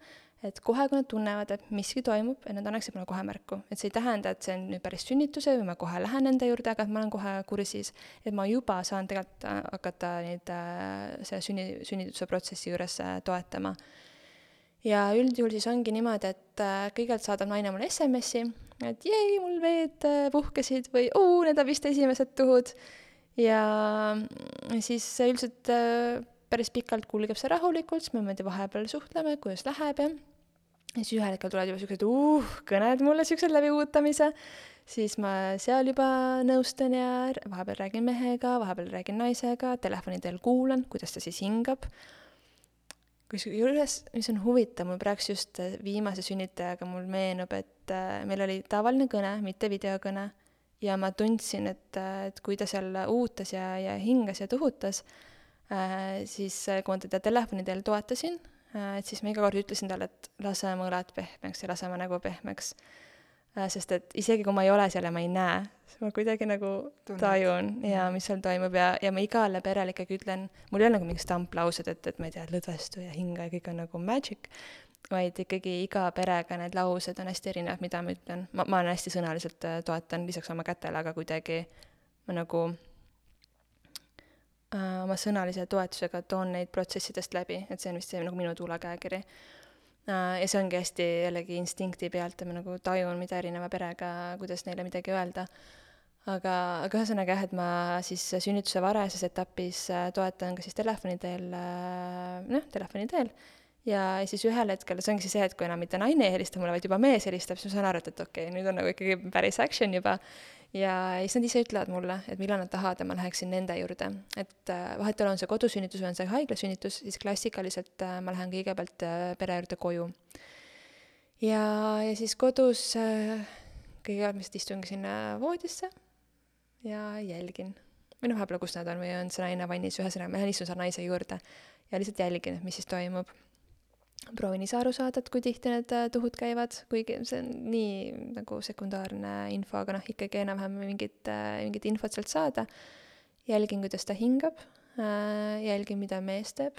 et kohe, kui nad tunnevad, et miski toimub, et nad annaksid mulle kohe märku. et see ei tähenda, et see on nüüd päris sünnituse või ma kohe lähen nende juurde, aga et ma olen kohe kursis, et ma juba saan tegelikult hakata neid äh, selle sünni, sünnituse protsessi juures äh, toetama. Ja üldjuhul siis ongi niimoodi, et kõigepealt saadab naine mulle SMS-i et jei, mul veed äh, puhkesid või oo, need on vist esimesed tuhud. ja siis üldiselt äh, päris pikalt kulgeb see rahulikult, siis me niimoodi vahepeal suhtleme, kuidas läheb ja ja siis ühel hetkel tulevad juba siuksed uh, kõned mulle, siuksed läbiuutamise, siis ma seal juba nõustan ja vahepeal räägin mehega, vahepeal räägin naisega, telefoni teel kuulan, kuidas ta siis hingab kusjuures, mis on huvitav, mul praegu just äh, viimase sünnitajaga mul meenub, et äh, meil oli tavaline kõne, mitte videokõne, ja ma tundsin, et, äh, et kui ta seal uutas ja, ja hingas ja tuhutas siis kui ma teda telefoni teel toetasin et siis ma iga kord ütlesin talle, et lase mu õlad pehmeks ja lase mu nägu pehmeks. Sest et isegi kui ma ei ole seal ja ma ei näe, siis ma kuidagi nagu Tunned. tajun ja mis seal toimub ja, ja ma igale perele ikkagi ütlen, mul ei ole nagu mingid stamplaused, et, et ma ei tea, lõdvestu ja hinga ja kõik on nagu magic, vaid ikkagi iga perega need laused on hästi erinevad, mida ma ütlen. ma, ma olen hästi sõnaliselt äh, toetan lisaks oma kätele, aga kuidagi ma nagu äh, oma sõnalise toetusega toon neid protsessidest läbi, et see on vist see nagu minu tuulakäekiri äh,. Ja see ongi hästi jällegi instinkti pealt ja ma nagu tajun, mida erineva perega, kuidas neile midagi öelda. Aga, aga ühesõnaga jah, et ma siis sünnituse varajases etapis äh, toetan ka siis telefoni teel, äh, noh, telefoni teel ja siis ühel hetkel, see ongi see, et kui enam mitte naine ei helista mulle, vaid juba mees helistab, siis ma saan aru, et, et okei okay,, nüüd on nagu ikkagi päris action juba. ja siis nad ise ütlevad mulle, et millal nad tahavad, et ma läheksin nende juurde. et äh, vahetevahel on see kodusünnitus või on see haiglasünnitus, siis klassikaliselt äh, ma lähen kõigepealt äh, pere juurde koju. ja, ja siis kodus kõigepealt ma lihtsalt istungi sinna voodisse ja jälgin. või noh, võib-olla kus nad on või on see naine vannis, ühesõnaga ma lähen istun seal naise juurde ja lihtsalt jälgin, et mis siis toimub proovin ise aru saada, et kui tihti need äh, tuhud käivad, kuigi see on nii nagu sekundaarne info, aga noh, ikkagi enam-vähem mingit, äh, mingit infot sealt saada. jälgin, kuidas ta hingab, äh, jälgin, mida mees teeb.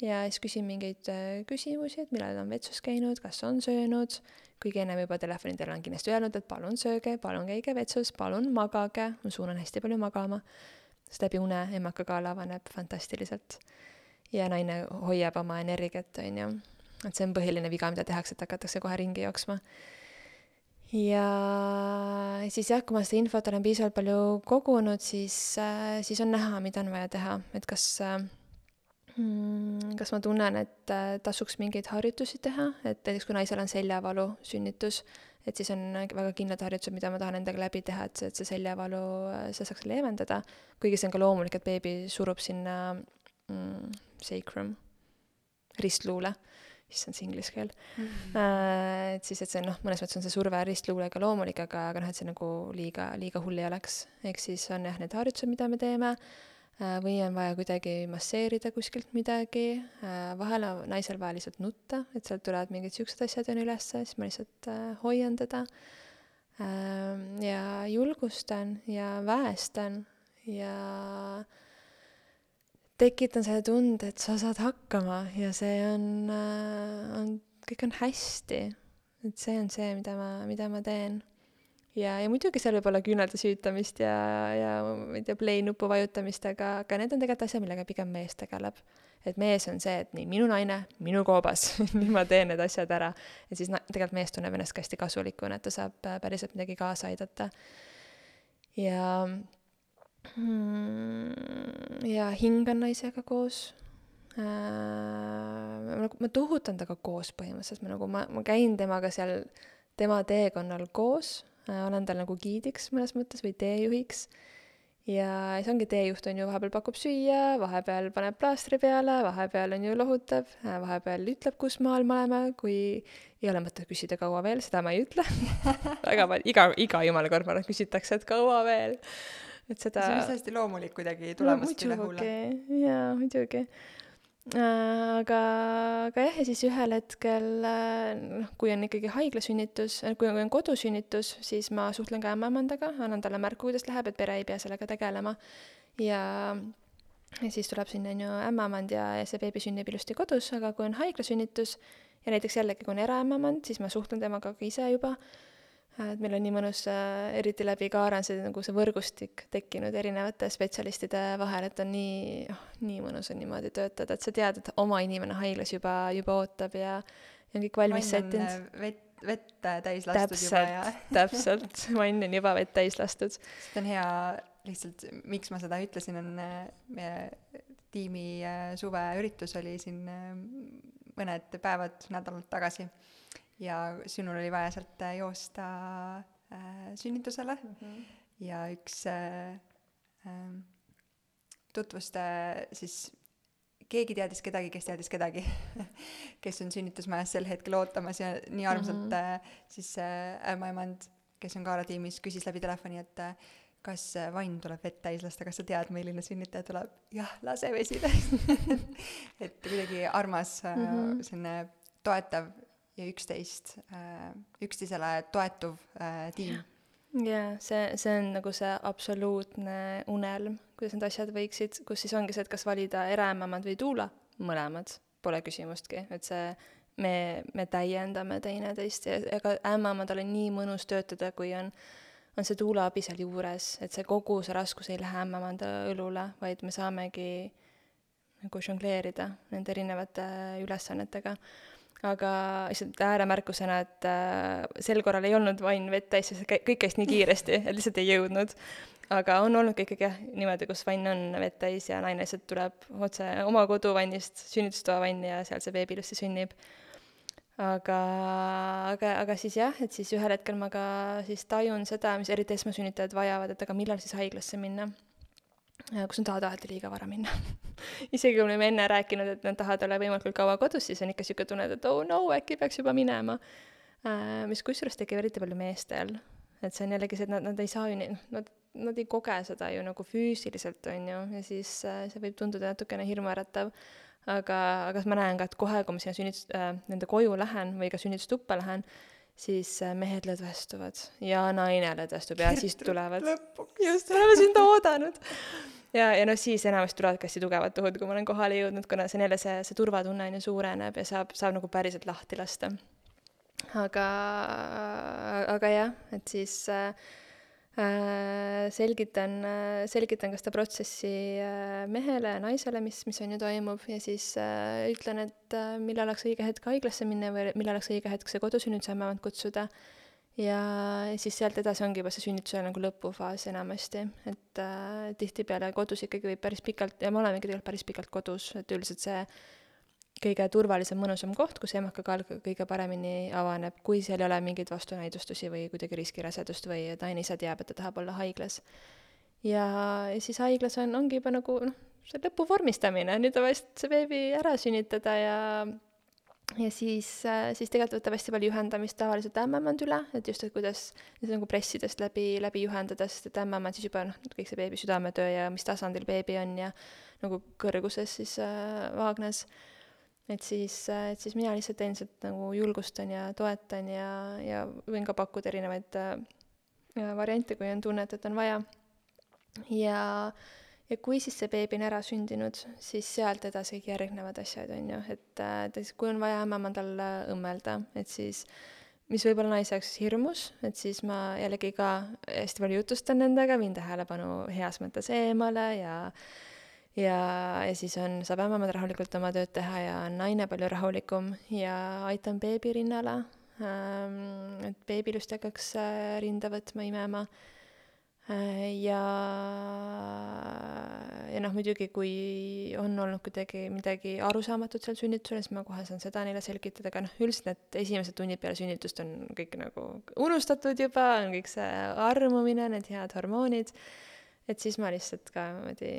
Ja siis küsin mingeid küsimusi, et millal ta on vetsus käinud, kas on söönud, kuigi ennem juba telefoni teel olen kindlasti öelnud, et palun sööge, palun käige vetsus, palun magage, ma suunan hästi palju magama, sest läbi une emakakaal avaneb fantastiliselt ja naine hoiab oma energiat, on ju. et see on põhiline viga, mida tehakse, et hakatakse kohe ringi jooksma. ja siis jah, kui ma seda infot olen piisavalt palju kogunud, siis, äh, siis on näha, mida on vaja teha, et kas mm, kas ma tunnen, et äh, tasuks mingeid harjutusi teha, et näiteks kui naisel on seljavalu, sünnitus, et siis on väga kindlad harjutused, mida ma tahan endaga läbi teha, et see, et see seljavalu, see saaks leevendada. kuigi see on ka loomulik, et beebi surub sinna mm, sacrum, ristluule, issand, see inglise keel mm. -hmm. et siis, et see noh, mõnes mõttes on see surve ristluulega loomulik, aga, aga noh, et see nagu liiga, liiga hull ei oleks. ehk siis on jah, need harjutused, mida me teeme äh, või on vaja kuidagi masseerida kuskilt midagi, äh, vahel on naisel vaja lihtsalt nutta, et sealt tulevad mingid siuksed asjad on ülesse, siis ma lihtsalt hoian teda ja julgustan ja väestan ja tekitan selle tunde, et sa saad hakkama ja see on, äh, on, kõik on hästi. et see on see, mida ma, mida ma teen. ja, ja muidugi seal võib olla küünelde süütamist ja, ja ma ei tea, play nupu vajutamist, aga, aga need on tegelikult asjad, millega pigem mees tegeleb. et mees on see, et nii, minu naine, minu koobas [LAUGHS] nüüd ma teen need asjad ära. ja siis na-, tegelikult mees tunneb ennast ka hästi kasulikuna, et ta saab päriselt midagi kaasa aidata. ja ja hingan naisega koos äh,. nagu, ma tuhutan temaga koos põhimõtteliselt, ma nagu, ma, ma käin temaga seal tema teekonnal koos äh,, olen tal nagu giidiks mõnes mõttes või teejuhiks. ja siis ongi teejuht on ju, vahepeal pakub süüa, vahepeal paneb plaastri peale, vahepeal on ju lohutab äh,, vahepeal ütleb, kus maal me oleme, kui ei ole mõtet küsida, kaua veel, seda ma ei ütle [LAUGHS] väga palju, iga, iga jumala kord ma arvan, küsitakse, et kaua veel et seda see on hästi loomulik kuidagi tulemast no, üle huule. jaa, muidugi äh, aga, aga jah, ja siis ühel hetkel äh, noh, kui on ikkagi haiglasünnitus, äh, kui on, kui on kodusünnitus, siis ma suhtlen ka ämmaemandaga, annan talle märku, kuidas läheb, et pere ei pea sellega tegelema. ja, ja siis tuleb sinna, on ju, ämmaemand ja, ja see beebi sünnib ilusti kodus, aga kui on haiglasünnitus ja näiteks jällegi, kui on eraämmaemand, siis ma suhtlen temaga ka ise juba et meil on nii mõnus äh,, eriti läbi Kaara on see nagu see võrgustik tekkinud erinevate spetsialistide vahel, et on nii, oh, nii mõnus on niimoodi töötada, et sa tead, et oma inimene haiglas juba, juba ootab ja, ja on kõik valmis sättinud. Äh, vett, vett täis lastud täpselt, juba ja [LAUGHS] täpselt, vann on juba vett täis lastud. see on hea, lihtsalt miks ma seda ütlesin, on äh, meie tiimi suveüritus oli siin mõned päevad, nädalad tagasi ja sinul oli vaja sealt äh, joosta äh, sünnitusele mm -hmm. ja üks äh, äh, tutvuste siis keegi teadis kedagi, kes teadis kedagi [LAUGHS] kes on sünnitusmajas sel hetkel ootamas ja nii armsalt mm -hmm. siis äh, ämmaemand, kes on Kaara tiimis, küsis läbi telefoni, et äh, kas vann tuleb vett täis lasta, kas sa tead, milline sünnitaja tuleb? jah, lase vesi täis [LAUGHS] et kuidagi armas mm -hmm. selline toetav ja üksteist, üksteisele toetuv tiim. Jaa, see, see on nagu see absoluutne unelm, kuidas need asjad võiksid, kus siis ongi see, et kas valida eraemamad või tuula, mõlemad, pole küsimustki, et see, me, me täiendame teineteist ja ega ämmaemadel on nii mõnus töötada, kui on, on see tuulaabi seal juures, et see kogu see raskus ei lähe ämmaemanda õlule, vaid me saamegi nagu žongleerida nende erinevate ülesannetega aga lihtsalt ääremärkusena, et äh, sel korral ei olnud vann vett täis, sest kõik käis nii kiiresti, et lihtsalt ei jõudnud. aga on olnud ka ikkagi jah, niimoodi, kus vann on vett täis ja naine lihtsalt tuleb otse oma koduvannist, sünnitustoa vanni ja seal see beebi ilusti sünnib. aga, aga, aga siis jah, et siis ühel hetkel ma ka siis tajun seda, mis eriti esmasünnitajad vajavad, et aga millal siis haiglasse minna kus nad tahavad alati liiga vara minna [LAUGHS] isegi kui me oleme enne rääkinud, et nad tahavad olla võimalikult kaua kodus, siis on ikka niisugune tunne, et oh no, äkki peaks juba minema äh,. mis kusjuures tekib eriti palju meestel. et see on jällegi see, et nad, nad ei saa ju nii, noh, nad, nad ei koge seda ju nagu füüsiliselt, on ju, ja siis äh, see võib tunduda natukene hirmuäratav. aga, aga ma näen ka, et kohe, kui ma sinna sünnitus äh,, nende koju lähen või ka sünnitustuppa lähen, siis äh, mehed lõdvestuvad ja naine lõdvestub ja siis tulevad. just, me oleme sind oodanud. ja, ja noh, siis enamasti tulevadki hästi tugevad tuhud, kui ma olen kohale jõudnud, kuna see on jälle see, see turvatunne on ju suureneb ja saab, saab nagu päriselt lahti lasta. aga, aga jah, et siis Äh, selgitan, äh, selgitan ka seda protsessi äh, mehele ja naisele, mis, mis on ju toimub ja siis ütlen, et millal oleks õige hetk haiglasse minna või millal oleks õige hetk see kodusünnitusememand kutsuda. ja siis sealt edasi ongi juba see sünnituse nagu lõpufaas enamasti, et äh, tihtipeale kodus ikkagi võib päris pikalt ja me olemegi tegelikult päris pikalt kodus, et üldiselt see kõige turvalisem, mõnusam koht, kus emakakaal kõige paremini avaneb, kui seal ei ole mingeid vastunäidustusi või kuidagi riskirasedust või naine ise teab, et ta tahab olla haiglas. ja, siis haiglas on, ongi juba nagu noh, see lõpu vormistamine, nüüd on vast see beebi ära sünnitada ja ja siis, siis tegelikult võtab hästi palju juhendamist tavaliselt ämmemand üle, et just, et kuidas nagu pressidest läbi, läbi juhendada, sest et ämmemand siis juba noh, kõik see beebi südametöö ja mis tasandil beebi on ja nagu kõrguses siis äh, vaagnas et siis, et siis mina lihtsalt sealt nagu julgustan ja toetan ja, ja võin ka pakkuda erinevaid äh, variante, kui on tunne, et, et on vaja. ja, ja kui siis see beebi on ära sündinud, siis sealt edasi järgnevad asjad, on ju, et, et siis kui on vaja ämmemandal õmmelda, et siis mis võib-olla naise jaoks hirmus, et siis ma jällegi ka hästi palju jutustan nendega, viin tähelepanu heas mõttes eemale ja ja, ja siis on, saab ämmaemand rahulikult oma tööd teha ja on naine palju rahulikum ja aitan beebi rinnale ähm,, et beebi ilusti hakkaks äh, rinda võtma, imema äh,. ja, ja noh, muidugi kui on olnud kuidagi midagi arusaamatut seal sünnitusel, siis ma kohe saan seda neile selgitada, aga noh, üldiselt need esimesed tunnid peale sünnitust on kõik nagu unustatud juba, on kõik see armumine, need head hormoonid, et siis ma lihtsalt ka niimoodi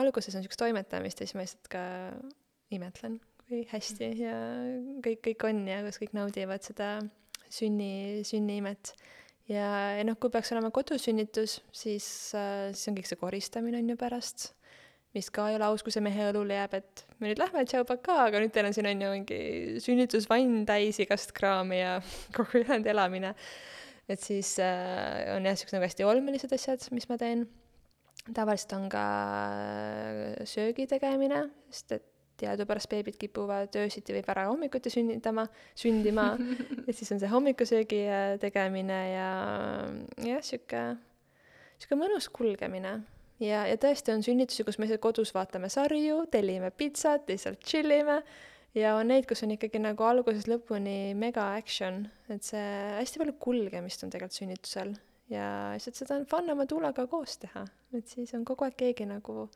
alguses on niisugust toimetamist ja siis ma lihtsalt ka imetlen, kui hästi ja kõik, kõik on ja kuidas kõik naudivad seda sünni, sünniimet. ja, ja noh, kui peaks olema kodusünnitus, siis äh,, siis on kõik see koristamine on ju pärast, mis ka ei ole aus, kui see mehe õlule jääb, et me nüüd lähme, tšau, pakaa, aga nüüd teil on siin on ju mingi sünnitusvann täis igast kraami ja [LAUGHS] kogu ülejäänud elamine. et siis äh, on jah, niisugused nagu hästi olmelised asjad, mis ma teen tavaliselt on ka äh, söögi tegemine, sest et teadupärast beebid kipuvad öösiti või varahommikuti sünnitama, sündima. [LAUGHS] Ja siis on see hommikusöögi äh, tegemine ja jah, sihuke, sihuke mõnus kulgemine. ja, ja tõesti on sünnitusi, kus me lihtsalt kodus vaatame sarju, tellime pitsat, lihtsalt chill ime ja on neid, kus on ikkagi nagu algusest lõpuni mega action, et see hästi palju kulgemist on tegelikult sünnitusel ja lihtsalt seda on fun oma tuulaga koos teha, et siis on kogu aeg keegi nagu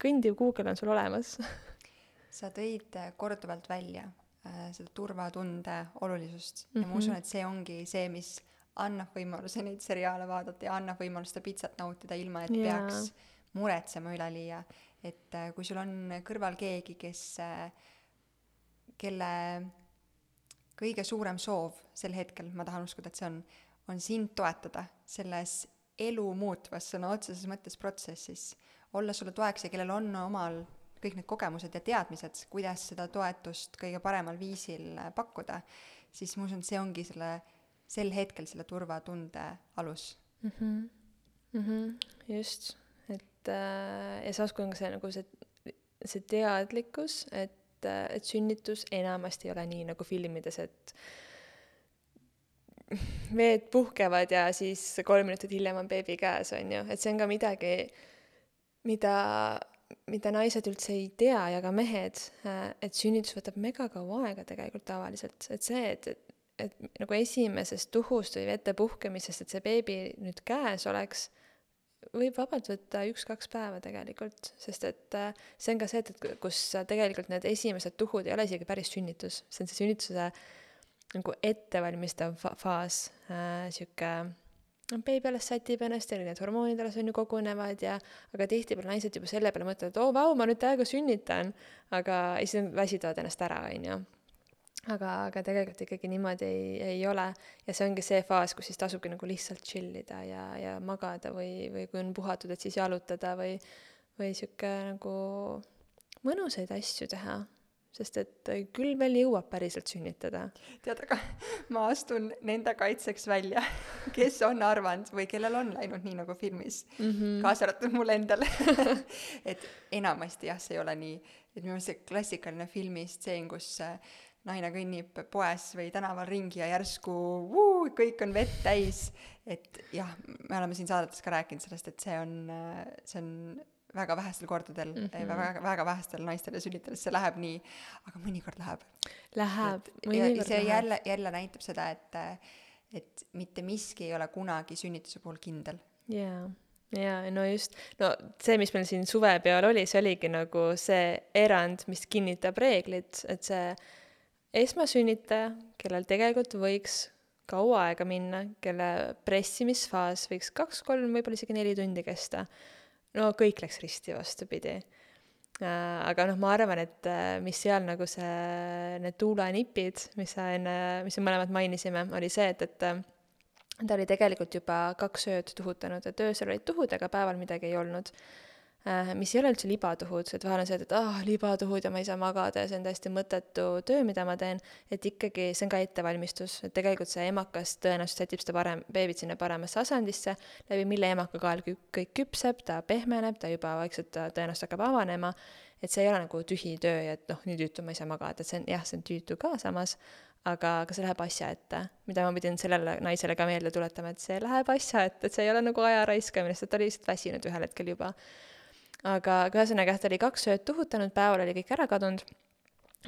kõndiv kuugel on sul olemas [LAUGHS] sa tõid korduvalt välja äh, seda turvatunde olulisust mm -hmm. ja ma usun, mhm. et see ongi see, mis annab võimaluse neid seriaale vaadata ja annab võimalust seda pitsat nautida, ilma et yeah. peaks muretsema üleliia. et äh, kui sul on kõrval keegi, kes, äh, kelle kõige suurem soov sel hetkel, ma tahan uskuda, et see on, on sind toetada selles elu muutvas sõna otseses mõttes protsessis, olla sulle toeks ja kellel on omal kõik need kogemused ja teadmised, kuidas seda toetust kõige paremal viisil äh, pakkuda, siis ma usun, et see ongi selle, sel hetkel selle turvatunde alus mm. -hmm. Mm -hmm. just, et äh, ja samas, kui on ka see nagu see, see teadlikkus, et, äh, et sünnitus enamasti ei ole nii nagu filmides, et veed puhkevad ja siis kolm minutit hiljem on beebi käes, on ju, et see on ka midagi, mida mida naised üldse ei tea ja ka mehed, äh, et sünnitus võtab mega kaua aega tegelikult tavaliselt, et see, et, et, et nagu esimesest tuhust või vette puhkemisest, et see beebi nüüd käes oleks, võib vabalt võtta üks-kaks päeva tegelikult, sest et äh, see on ka see, et, et kus tegelikult need esimesed tuhud ei ole isegi päris sünnitus, see on see sünnituse nagu ettevalmistav fa faas äh,, sihuke noh, beebi alles sätib ennast ja need hormoonid alles on ju kogunevad ja aga tihtipeale naised juba selle peale mõtlevad, oo oh, vau, ma nüüd täiega sünnitan, aga siis nad väsitavad ennast ära, on ju. aga, aga tegelikult ikkagi niimoodi ei, ei ole ja see ongi see faas, kus siis tasubki nagu lihtsalt chill ida ja, ja magada või, või kui on puhatud, et siis jalutada või, või sihuke nagu mõnusaid asju teha sest et küll veel jõuab päriselt sünnitada. tead, aga [LAUGHS] ma astun nende kaitseks välja, [LAUGHS] kes on arvanud või kellel on läinud nii nagu filmis mm, -hmm. kaasa arvatud mul endal [LAUGHS] et enamasti jah, see ei ole nii, et minu meelest see klassikaline filmistseen, kus äh, naine kõnnib poes või tänaval ringi ja järsku vuu, kõik on vett täis, et jah, me oleme siin saadetes ka rääkinud sellest, et see on, äh, see on väga vähestel kordadel mm, -hmm. väga, väga vähestel naistele sünnitades see läheb nii, aga mõnikord läheb. Läheb, mõnikord see läheb. jälle, jälle näitab seda, et, et mitte miski ei ole kunagi sünnituse puhul kindel. jaa jaa, no just, no see, mis meil siin suvepeol oli, see oligi nagu see erand, mis kinnitab reeglit, et see esmasünnitaja, kellel tegelikult võiks kaua aega minna, kelle pressimisfaas võiks kaks-kolm, võib-olla isegi neli tundi kesta no kõik läks risti vastupidi. Äh, aga noh, ma arvan, et äh, mis seal nagu see, need tuulenipid, mis sa enne, mis me mõlemad mainisime, oli see, et, et äh, ta oli tegelikult juba kaks ööd tuhutanud, et öösel olid tuhud, aga päeval midagi ei olnud mis ei ole üldse libatuhud, et vahel on see, et ah, libatuhud ja ma ei saa magada ja see on täiesti mõttetu töö, mida ma teen, et ikkagi see on ka ettevalmistus, et tegelikult see emakas tõenäoliselt sätib seda parem, beebit sinna paremasse asendisse, läbi mille emakakaal kõik küpseb, ta pehmeneb, ta juba vaikselt tõenäoliselt hakkab avanema, et see ei ole nagu tühi töö ja et noh, nii tüütu ma ei saa magada, et see on jah, see on tüütu ka samas, aga, aga see läheb asja ette, mida ma pidin sellele naisele ka meelde tuletama, et see läheb asja ette, et see ei ole nagu aja raiskamine, sest ta oli lihtsalt väsinud ühel hetkel juba aga, aga ühesõnaga jah, ta oli kaks ööd tuhutanud, päeval oli kõik ära kadunud.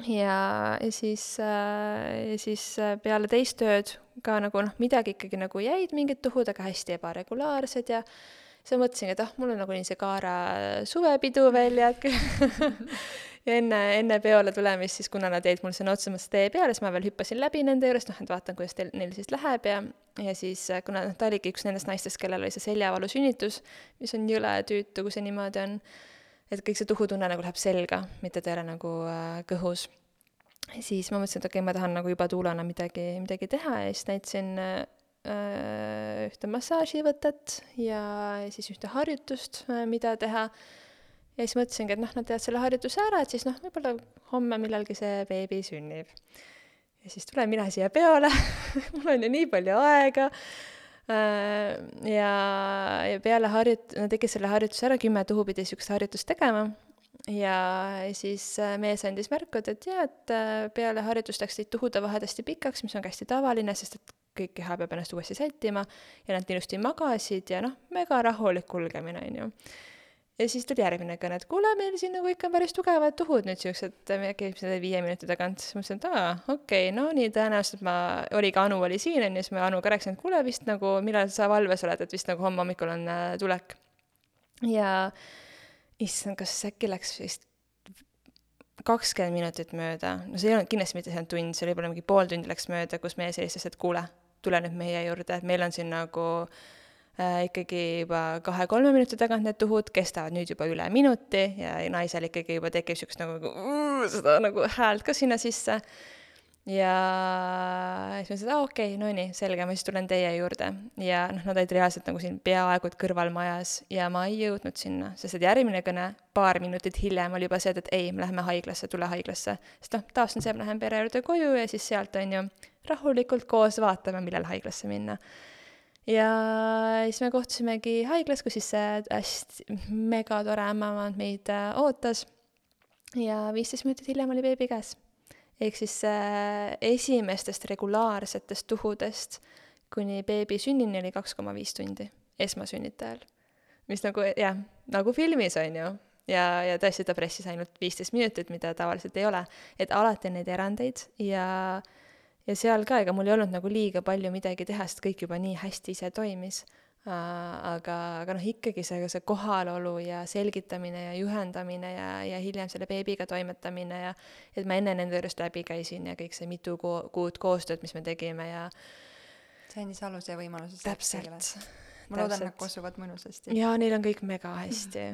Ja, ja siis äh,, siis äh, peale teist ööd ka nagu noh, midagi ikkagi nagu jäid, mingid tuhud, aga hästi ebaregulaarsed ja siis ma mõtlesingi, et ah, mul on nagunii see Kaara suvepidu veel jätk [LAUGHS] ja enne, enne peole tulemist siis, kuna nad jäid mul sõna otseses mõttes tee peale, siis ma veel hüppasin läbi nende juurest, noh, et vaatan, kuidas teil, neil siis läheb ja ja siis, kuna noh, ta oligi üks nendest naistest, kellel oli see seljavalu sünnitus, mis on jõle tüütu, kui see niimoodi on, et kõik see tuhutunne nagu läheb selga, mitte ta ei ole nagu äh, kõhus. siis ma mõtlesin, et okei okay,, ma tahan nagu juba tuulana midagi, midagi teha ja siis näitasin äh, ühte massaaživõtet ja siis ühte harjutust, äh, mida teha ja siis mõtlesingi, et noh, nad teevad selle harjutuse ära, et siis noh, võib-olla homme millalgi see beebi sünnib. ja siis tulen mina siia peole. [LAUGHS] Mul on ju nii palju aega. Äh, ja, ja peale harjut-, nad tegid selle harjutuse ära, kümme tuhu pidi niisugust harjutust tegema. Ja siis äh, mees andis märku, et, et jaa, et äh, peale harjutust läksid tuhude vahed hästi pikaks, mis on ka hästi tavaline, sest et kõik keha peab ennast uuesti sättima ja nad ilusti magasid ja noh, mega rahulik kulgemine, on ju ja siis tuli järgmine kõne, et kuule, meil siin nagu ikka on päris tugevad tuhud nüüd siuksed, käib selle viie minuti tagant, siis ma mõtlesin, et aa, okei okay,, no nii, tõenäoliselt ma, oli ka Anu oli siin, on ju, siis ma Anuga rääkisin, et kuule, vist nagu, millal sa valves oled, et vist nagu homme hommikul on äh, tulek. ja issand, kas äkki läks vist kakskümmend minutit mööda, no see ei olnud kindlasti mitte see tund, see oli võib-olla mingi pool tundi läks mööda, kus mees helistas, et kuule, tule nüüd meie juurde, et meil on siin nagu äh, ikkagi juba kahe-kolme minuti tagant need tuhud, kestavad nüüd juba üle minuti ja naisel ikkagi juba tekib niisugust nagu seda nagu häält ka sinna sisse ja siis ma ütlesin, et aa okei okay,, no nii, selge, ma siis tulen teie juurde. ja noh, nad olid reaalselt nagu siin peaaegu et kõrvalmajas ja ma ei jõudnud sinna, sest et järgmine kõne paar minutit hiljem oli juba see, et ei, me läheme haiglasse, tule haiglasse. sest noh, taas on see, et ma lähen pere juurde koju ja siis sealt on ju rahulikult koos vaatame, millal haiglasse minna. Ja siis me kohtusimegi haiglas, kus siis see hästi megatore ämmaemand meid äh, ootas. ja viisteist minutit hiljem oli beebi käes ehk siis äh, esimestest regulaarsetest tuhudest kuni beebi sünnini oli kaks koma viis tundi esmasünnitajal. mis nagu jah, nagu filmis on ju, ja, ja tõesti ta pressis ainult viisteist minutit, mida tavaliselt ei ole. et alati on neid erandeid ja, ja seal ka, ega mul ei olnud nagu liiga palju midagi teha, sest kõik juba nii hästi ise toimis aga, aga noh, ikkagi see, see kohalolu ja selgitamine ja juhendamine ja, ja hiljem selle beebiga toimetamine ja et ma enne nende juurest läbi käisin ja kõik see mitu ku-, kuud koostööd, mis me tegime ja see andis aluse võimaluse täpselt. ma loodan, nad kosuvad mõnusasti. jaa, neil on kõik mega hästi,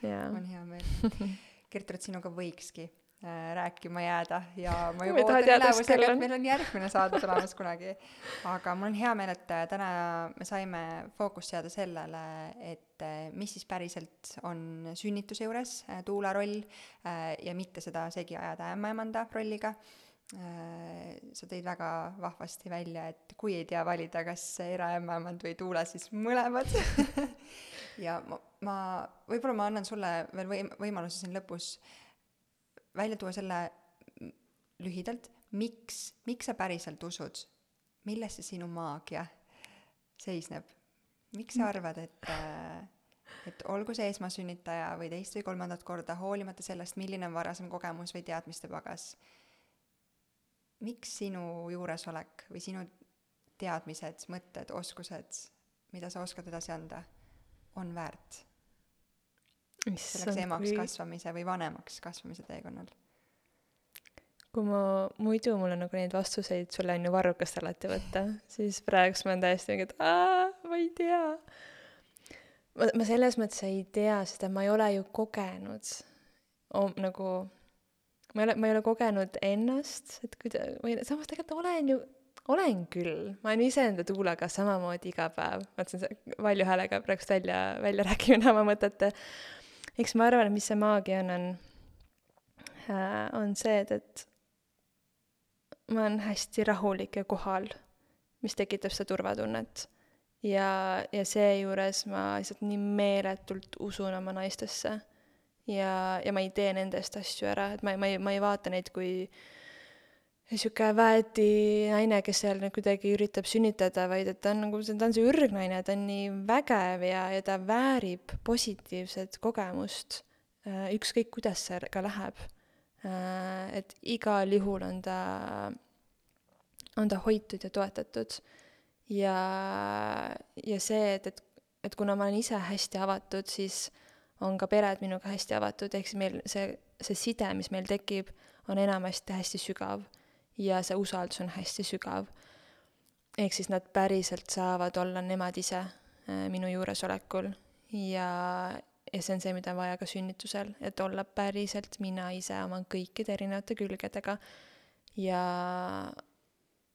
jaa. [LAUGHS] on hea meel. [LAUGHS] Gertrud, sinuga võikski rääkima jääda ja ma juba ootan elevusega, et meil on järgmine saade tulemas kunagi. aga mul on hea meel, et äh, täna me saime fookust seada sellele, et äh, mis siis päriselt on sünnituse juures tuula roll ja mitte seda segi ajada ämmaemanda rolliga. sa tõid väga vahvasti välja, et kui ei tea valida, kas eraämmaemand või tuula, siis mõlemad [LAUGHS] ja ma, ma, võib-olla ma annan sulle veel võim-, võimaluse siin lõpus äh, välja tuua selle lühidalt, miks, miks sa päriselt usud, milles see sinu maagia seisneb? miks sa arvad, et, et olgu see esmasünnitaja või teist või kolmandat korda, hoolimata sellest, milline on varasem kogemus või teadmiste pagas, miks sinu juuresolek või sinu teadmised, mõtted, oskused, mida sa oskad edasi anda, on väärt selleks emaks kui... kasvamise või vanemaks kasvamise teekonnal? kui ma muidu mul on nagu neid vastuseid sulle on ju varrukast alati võtta, siis praegust ma olen täiesti mingi, et aa, ma ei tea. ma, ma selles mõttes ei tea, sest et ma ei ole ju kogenud om, nagu, ma ei ole, ma ei ole kogenud ennast, et kuida-, või samas tegelikult olen ju, olen küll, ma olen iseenda tuulaga samamoodi iga päev, ma mõtlesin valju häälega praegust välja, välja rääkima [LAUGHS] oma mõtete eks ma arvan, et mis see maagia on, on äh,, on see, et, et ma olen hästi rahulik ja kohal, mis tekitab seda turvatunnet. ja, ja seejuures ma lihtsalt nii meeletult usun oma naistesse ja, ja ma ei tee nende eest asju ära, et ma, ma ei, ma ei vaata neid kui äh, niisugune väeti naine, kes seal nüüd kuidagi üritab sünnitada, vaid et ta on nagu, ta on see ürgnaine, ta on nii vägev ja, ja ta väärib positiivset kogemust, äh, ükskõik, kuidas see ka läheb. Äh, et igal juhul on ta, on ta hoitud ja toetatud. ja, ja see, et, et, et kuna ma olen ise hästi avatud, siis on ka pered minuga hästi avatud, ehk siis meil see, see side, mis meil tekib, on enamasti hästi sügav ja see usaldus on hästi sügav. ehk siis nad päriselt saavad olla nemad ise äh, minu juuresolekul ja, ja see on see, mida on vaja ka sünnitusel, et olla päriselt mina ise oma kõikide erinevate külgedega ja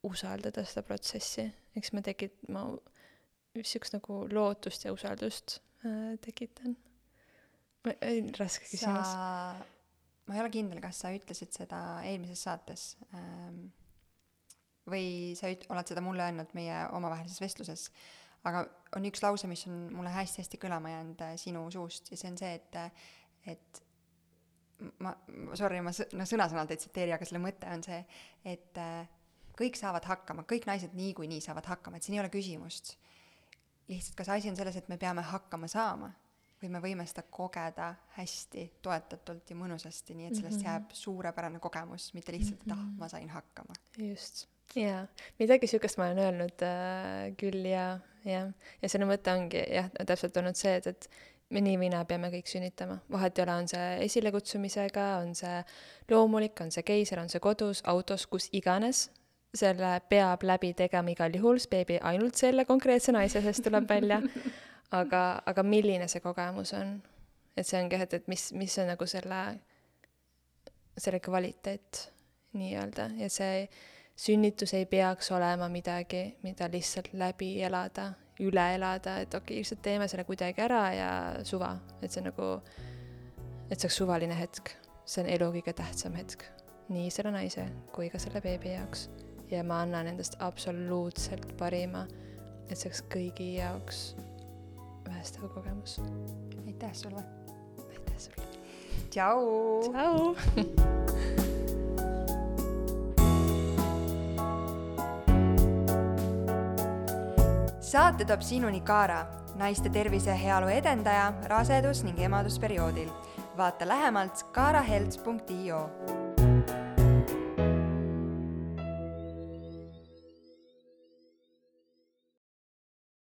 usaldada seda protsessi, eks ma tekit-, ma niisugust nagu lootust ja usaldust äh, tekitan. raske küsimus sa ma ei ole kindel, kas sa ütlesid seda eelmises saates ähm, või sa üt-, oled seda mulle öelnud meie omavahelises vestluses, aga on üks lause, mis on mulle hästi-hästi kõlama jäänud äh, sinu suust ja see on see, et, et ma, sorry, ma s-, no sõna-sõnalt ei tsiteeri, aga selle mõte on see, et äh, kõik saavad hakkama, kõik naised niikuinii saavad hakkama, et siin ei ole küsimust. lihtsalt kas asi on selles, et me peame hakkama saama või me võime seda kogeda hästi toetatult ja mõnusasti, nii et sellest mm -hmm. jääb suurepärane kogemus, mitte lihtsalt, et ah, mhm. ma sain hakkama. just, jaa. midagi niisugust ma olen öelnud äh, küll ja, jah. ja selle mõte ongi jah, täpselt olnud see, et, et me nii või naa peame kõik sünnitama, vahet ei ole, on see esilekutsumisega, on see loomulik, on see keiser, on see kodus, autos, kus iganes, selle peab läbi tegema igal juhul, sest beebi ainult selle konkreetse naise seest tuleb välja. [LAUGHS] aga, aga milline see kogemus on? et see ongi, et, et mis, mis on nagu selle, selle kvaliteet nii-öelda ja see sünnitus ei peaks olema midagi, mida lihtsalt läbi elada, üle elada, et okei okay,, lihtsalt teeme selle kuidagi ära ja suva, et see nagu, et see oleks suvaline hetk. see on elu kõige tähtsam hetk, nii selle naise kui ka selle beebi jaoks ja ma annan endast absoluutselt parima, et see oleks kõigi jaoks päästev kogemus. aitäh sulle! aitäh sulle! tšau! tšau! saate toob sinuni Kaara, naiste tervise ja heaolu edendaja rasedus- ning emadusperioodil. vaata lähemalt kaarahelts.io